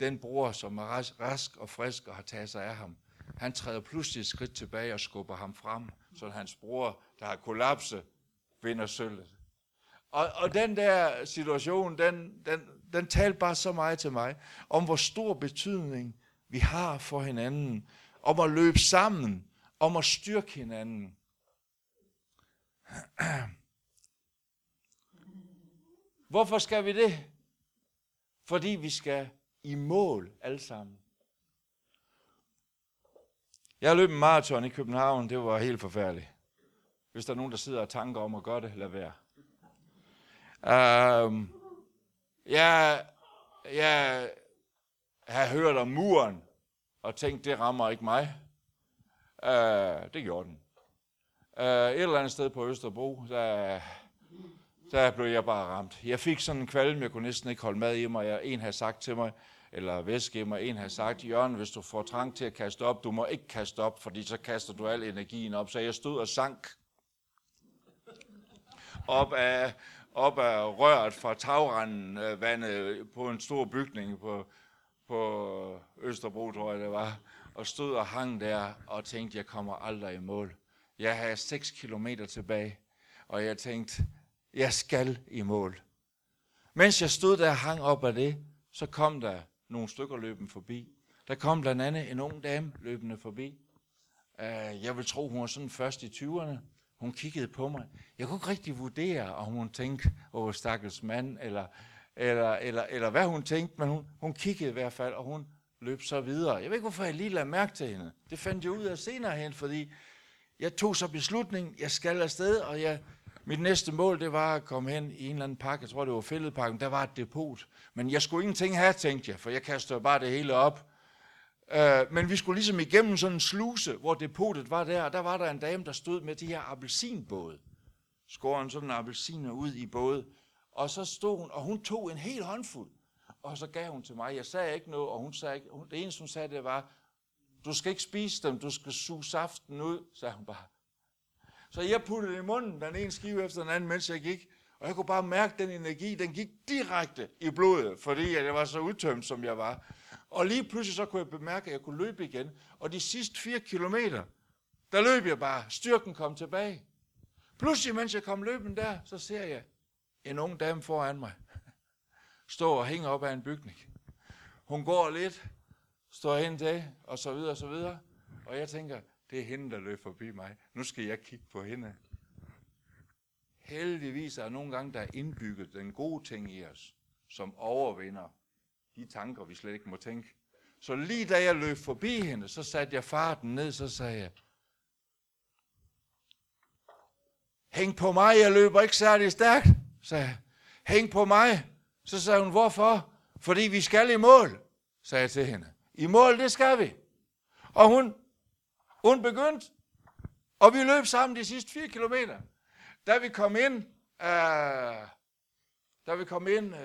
den bror, som er rask og frisk og har taget sig af ham, han træder pludselig et skridt tilbage og skubber ham frem, så hans bror, der har kollapset, vinder sølvet. Og, og den der situation, den, den, den talte bare så meget til mig, om hvor stor betydning vi har for hinanden, om at løbe sammen, om at styrke hinanden. Hvorfor skal vi det? Fordi vi skal i mål alle sammen. Jeg løb en maraton i København, det var helt forfærdeligt. Hvis der er nogen, der sidder og tanker om at gøre det, lad være. Um, jeg, jeg har hørt om muren, og tænkt, det rammer ikke mig. Uh, det gjorde den. Uh, et eller andet sted på Østerbro, der, der blev jeg bare ramt. Jeg fik sådan en kvalm, jeg kunne næsten ikke holde mad i mig. Jeg, en havde sagt til mig, eller væske i en har sagt, Jørgen, hvis du får trang til at kaste op, du må ikke kaste op, fordi så kaster du al energien op. Så jeg stod og sank op af, op af røret fra tagranden øh, vandet på en stor bygning på, på Østerbro, tror jeg det var, og stod og hang der og tænkte, jeg kommer aldrig i mål. Jeg har 6 kilometer tilbage, og jeg tænkte, jeg skal i mål. Mens jeg stod der og hang op af det, så kom der nogle stykker løbende forbi. Der kom blandt andet en ung dame løbende forbi. Øh, jeg vil tro, hun var sådan først i 20'erne. Hun kiggede på mig. Jeg kunne ikke rigtig vurdere, om hun tænkte, åh, stakkels mand, eller, eller, eller, eller hvad hun tænkte, men hun, hun kiggede i hvert fald, og hun løb så videre. Jeg ved ikke, hvorfor jeg lige lagde mærke til hende. Det fandt jeg ud af senere hen, fordi jeg tog så beslutning, jeg skal afsted, og jeg, mit næste mål, det var at komme hen i en eller anden park, jeg tror det var Fælledparken, der var et depot. Men jeg skulle ingenting have, tænkte jeg, for jeg kastede bare det hele op. Uh, men vi skulle ligesom igennem sådan en sluse, hvor depotet var der, og der var der en dame, der stod med de her appelsinbåde. Skåren sådan en appelsiner ud i både. Og så stod hun, og hun tog en hel håndfuld. Og så gav hun til mig. Jeg sagde ikke noget, og hun sagde ikke, det eneste hun sagde, det var, du skal ikke spise dem, du skal suge saften ud, sagde hun bare. Så jeg puttede i munden, den ene skive efter den anden, mens jeg gik. Og jeg kunne bare mærke, den energi, den gik direkte i blodet, fordi jeg var så udtømt, som jeg var. Og lige pludselig så kunne jeg bemærke, at jeg kunne løbe igen. Og de sidste fire kilometer, der løb jeg bare. Styrken kom tilbage. Pludselig, mens jeg kom løben der, så ser jeg en ung dame foran mig. Står og hænger op af en bygning. Hun går lidt, står hen til, og så videre, og så videre. Og jeg tænker, det er hende, der løb forbi mig. Nu skal jeg kigge på hende. Heldigvis er der nogle gange, der er indbygget den gode ting i os, som overvinder de tanker, vi slet ikke må tænke. Så lige da jeg løb forbi hende, så satte jeg farten ned, så sagde jeg, Hæng på mig, jeg løber ikke særlig stærkt, sagde jeg. Hæng på mig. Så sagde hun, hvorfor? Fordi vi skal i mål, sagde jeg til hende. I mål, det skal vi. Og hun hun begyndte, og vi løb sammen de sidste 4 kilometer. Da vi kom ind, øh, da vi kom ind øh,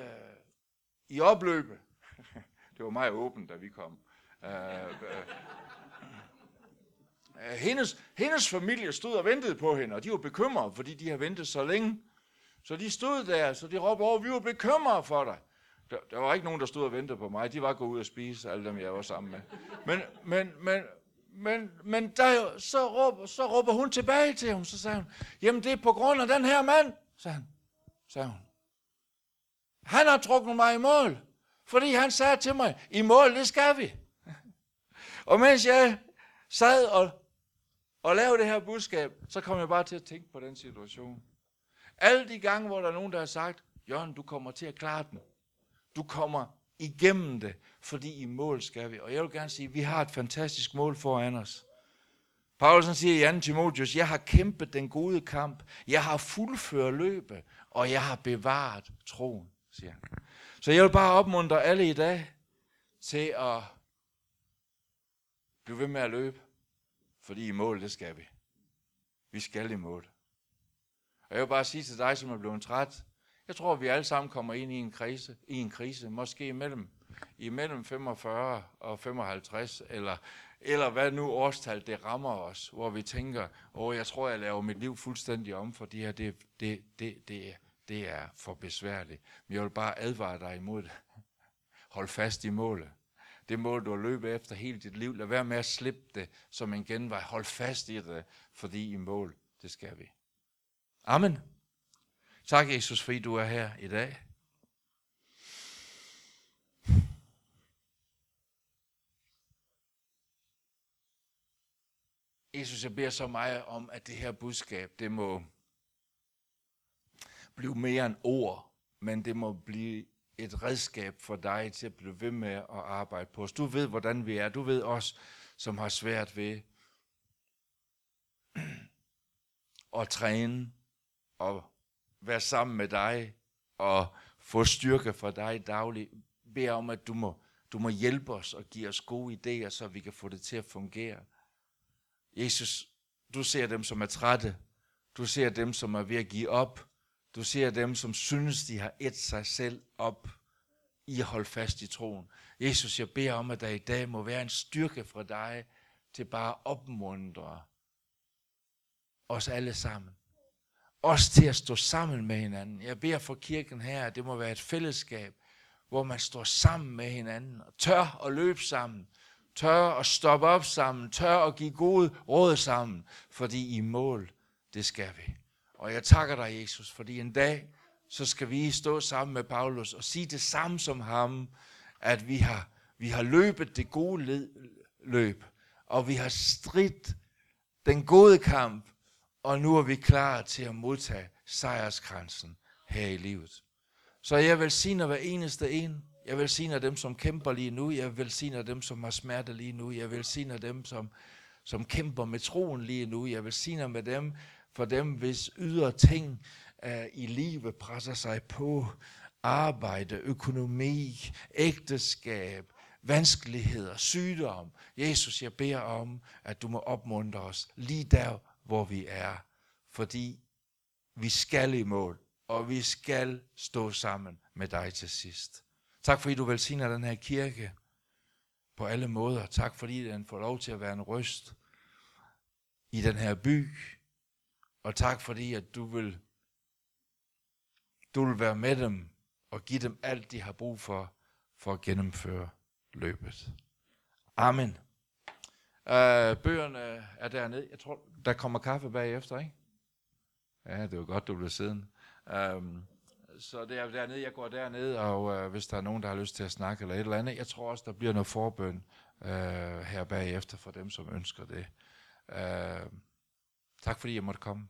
i opløbet, det var meget åbent, da vi kom. Øh, øh, øh, hendes, hendes familie stod og ventede på hende, og de var bekymrede, fordi de havde ventet så længe. Så de stod der, så de råbte over, vi var bekymrede for dig. Der, der var ikke nogen, der stod og ventede på mig. De var gået ud og spise, alle dem, jeg var sammen med. Men, men, men, men, men der, så, råber, så råber hun tilbage til ham, så sagde hun, jamen det er på grund af den her mand, sagde, han, sagde hun. Han har trukket mig i mål, fordi han sagde til mig, i mål, det skal vi. Og mens jeg sad og, og lavede det her budskab, så kom jeg bare til at tænke på den situation. Alle de gange, hvor der er nogen, der har sagt, Jørgen, du kommer til at klare den. Du kommer igennem det, fordi i mål skal vi. Og jeg vil gerne sige, at vi har et fantastisk mål foran os. Paulsen siger i 2. Timotius, jeg har kæmpet den gode kamp, jeg har fuldført løbet, og jeg har bevaret troen, siger han. Så jeg vil bare opmuntre alle i dag til at blive ved med at løbe, fordi i mål, det skal vi. Vi skal i mål. Og jeg vil bare sige til dig, som er blevet træt, jeg tror, vi alle sammen kommer ind i en krise, i en krise måske imellem, imellem 45 og 55, eller, eller hvad nu årstal det rammer os, hvor vi tænker, åh, jeg tror, jeg laver mit liv fuldstændig om, for det her, det, det, det, det, det er for besværligt. Men jeg vil bare advare dig imod det. Hold fast i målet. Det mål, du har løbet efter hele dit liv. Lad være med at slippe det som en genvej. Hold fast i det, fordi i mål, det skal vi. Amen. Tak, Jesus, fordi du er her i dag. Jesus, jeg beder så meget om, at det her budskab, det må blive mere end ord, men det må blive et redskab for dig til at blive ved med at arbejde på os. Du ved, hvordan vi er. Du ved os, som har svært ved at træne og være sammen med dig og få styrke fra dig dagligt. Bed om, at du må, du må hjælpe os og give os gode idéer, så vi kan få det til at fungere. Jesus, du ser dem, som er trætte. Du ser dem, som er ved at give op. Du ser dem, som synes, de har et sig selv op i at holde fast i troen. Jesus, jeg beder om, at der i dag må være en styrke fra dig til bare at opmuntre os alle sammen. Også til at stå sammen med hinanden. Jeg beder for kirken her, at det må være et fællesskab, hvor man står sammen med hinanden og tør at løbe sammen, tør at stoppe op sammen, tør at give gode råd sammen, fordi i mål, det skal vi. Og jeg takker dig, Jesus, fordi en dag, så skal vi stå sammen med Paulus og sige det samme som ham, at vi har, vi har løbet det gode løb, og vi har stridt den gode kamp, og nu er vi klar til at modtage sejrskransen her i livet. Så jeg velsigner hver eneste en. Jeg velsigner dem, som kæmper lige nu. Jeg velsigner dem, som har smerte lige nu. Jeg velsigner dem, som, som kæmper med troen lige nu. Jeg velsigner med dem, for dem, hvis ydre ting uh, i livet presser sig på. Arbejde, økonomi, ægteskab, vanskeligheder, sygdom. Jesus, jeg beder om, at du må opmuntre os lige der, hvor vi er. Fordi vi skal i mål, og vi skal stå sammen med dig til sidst. Tak fordi du velsigner den her kirke på alle måder. Tak fordi den får lov til at være en røst i den her by. Og tak fordi, at du vil, du vil være med dem og give dem alt, de har brug for, for at gennemføre løbet. Amen. Uh, bøgerne er dernede. Jeg tror, der kommer kaffe bagefter, ikke? Ja, det var godt, du blev siden. Um, øhm, så det er dernede, jeg går derned, og uh, hvis der er nogen, der har lyst til at snakke eller et eller andet, jeg tror også, der bliver noget forbøn uh, her bagefter for dem, som ønsker det. Uh, tak fordi jeg måtte komme.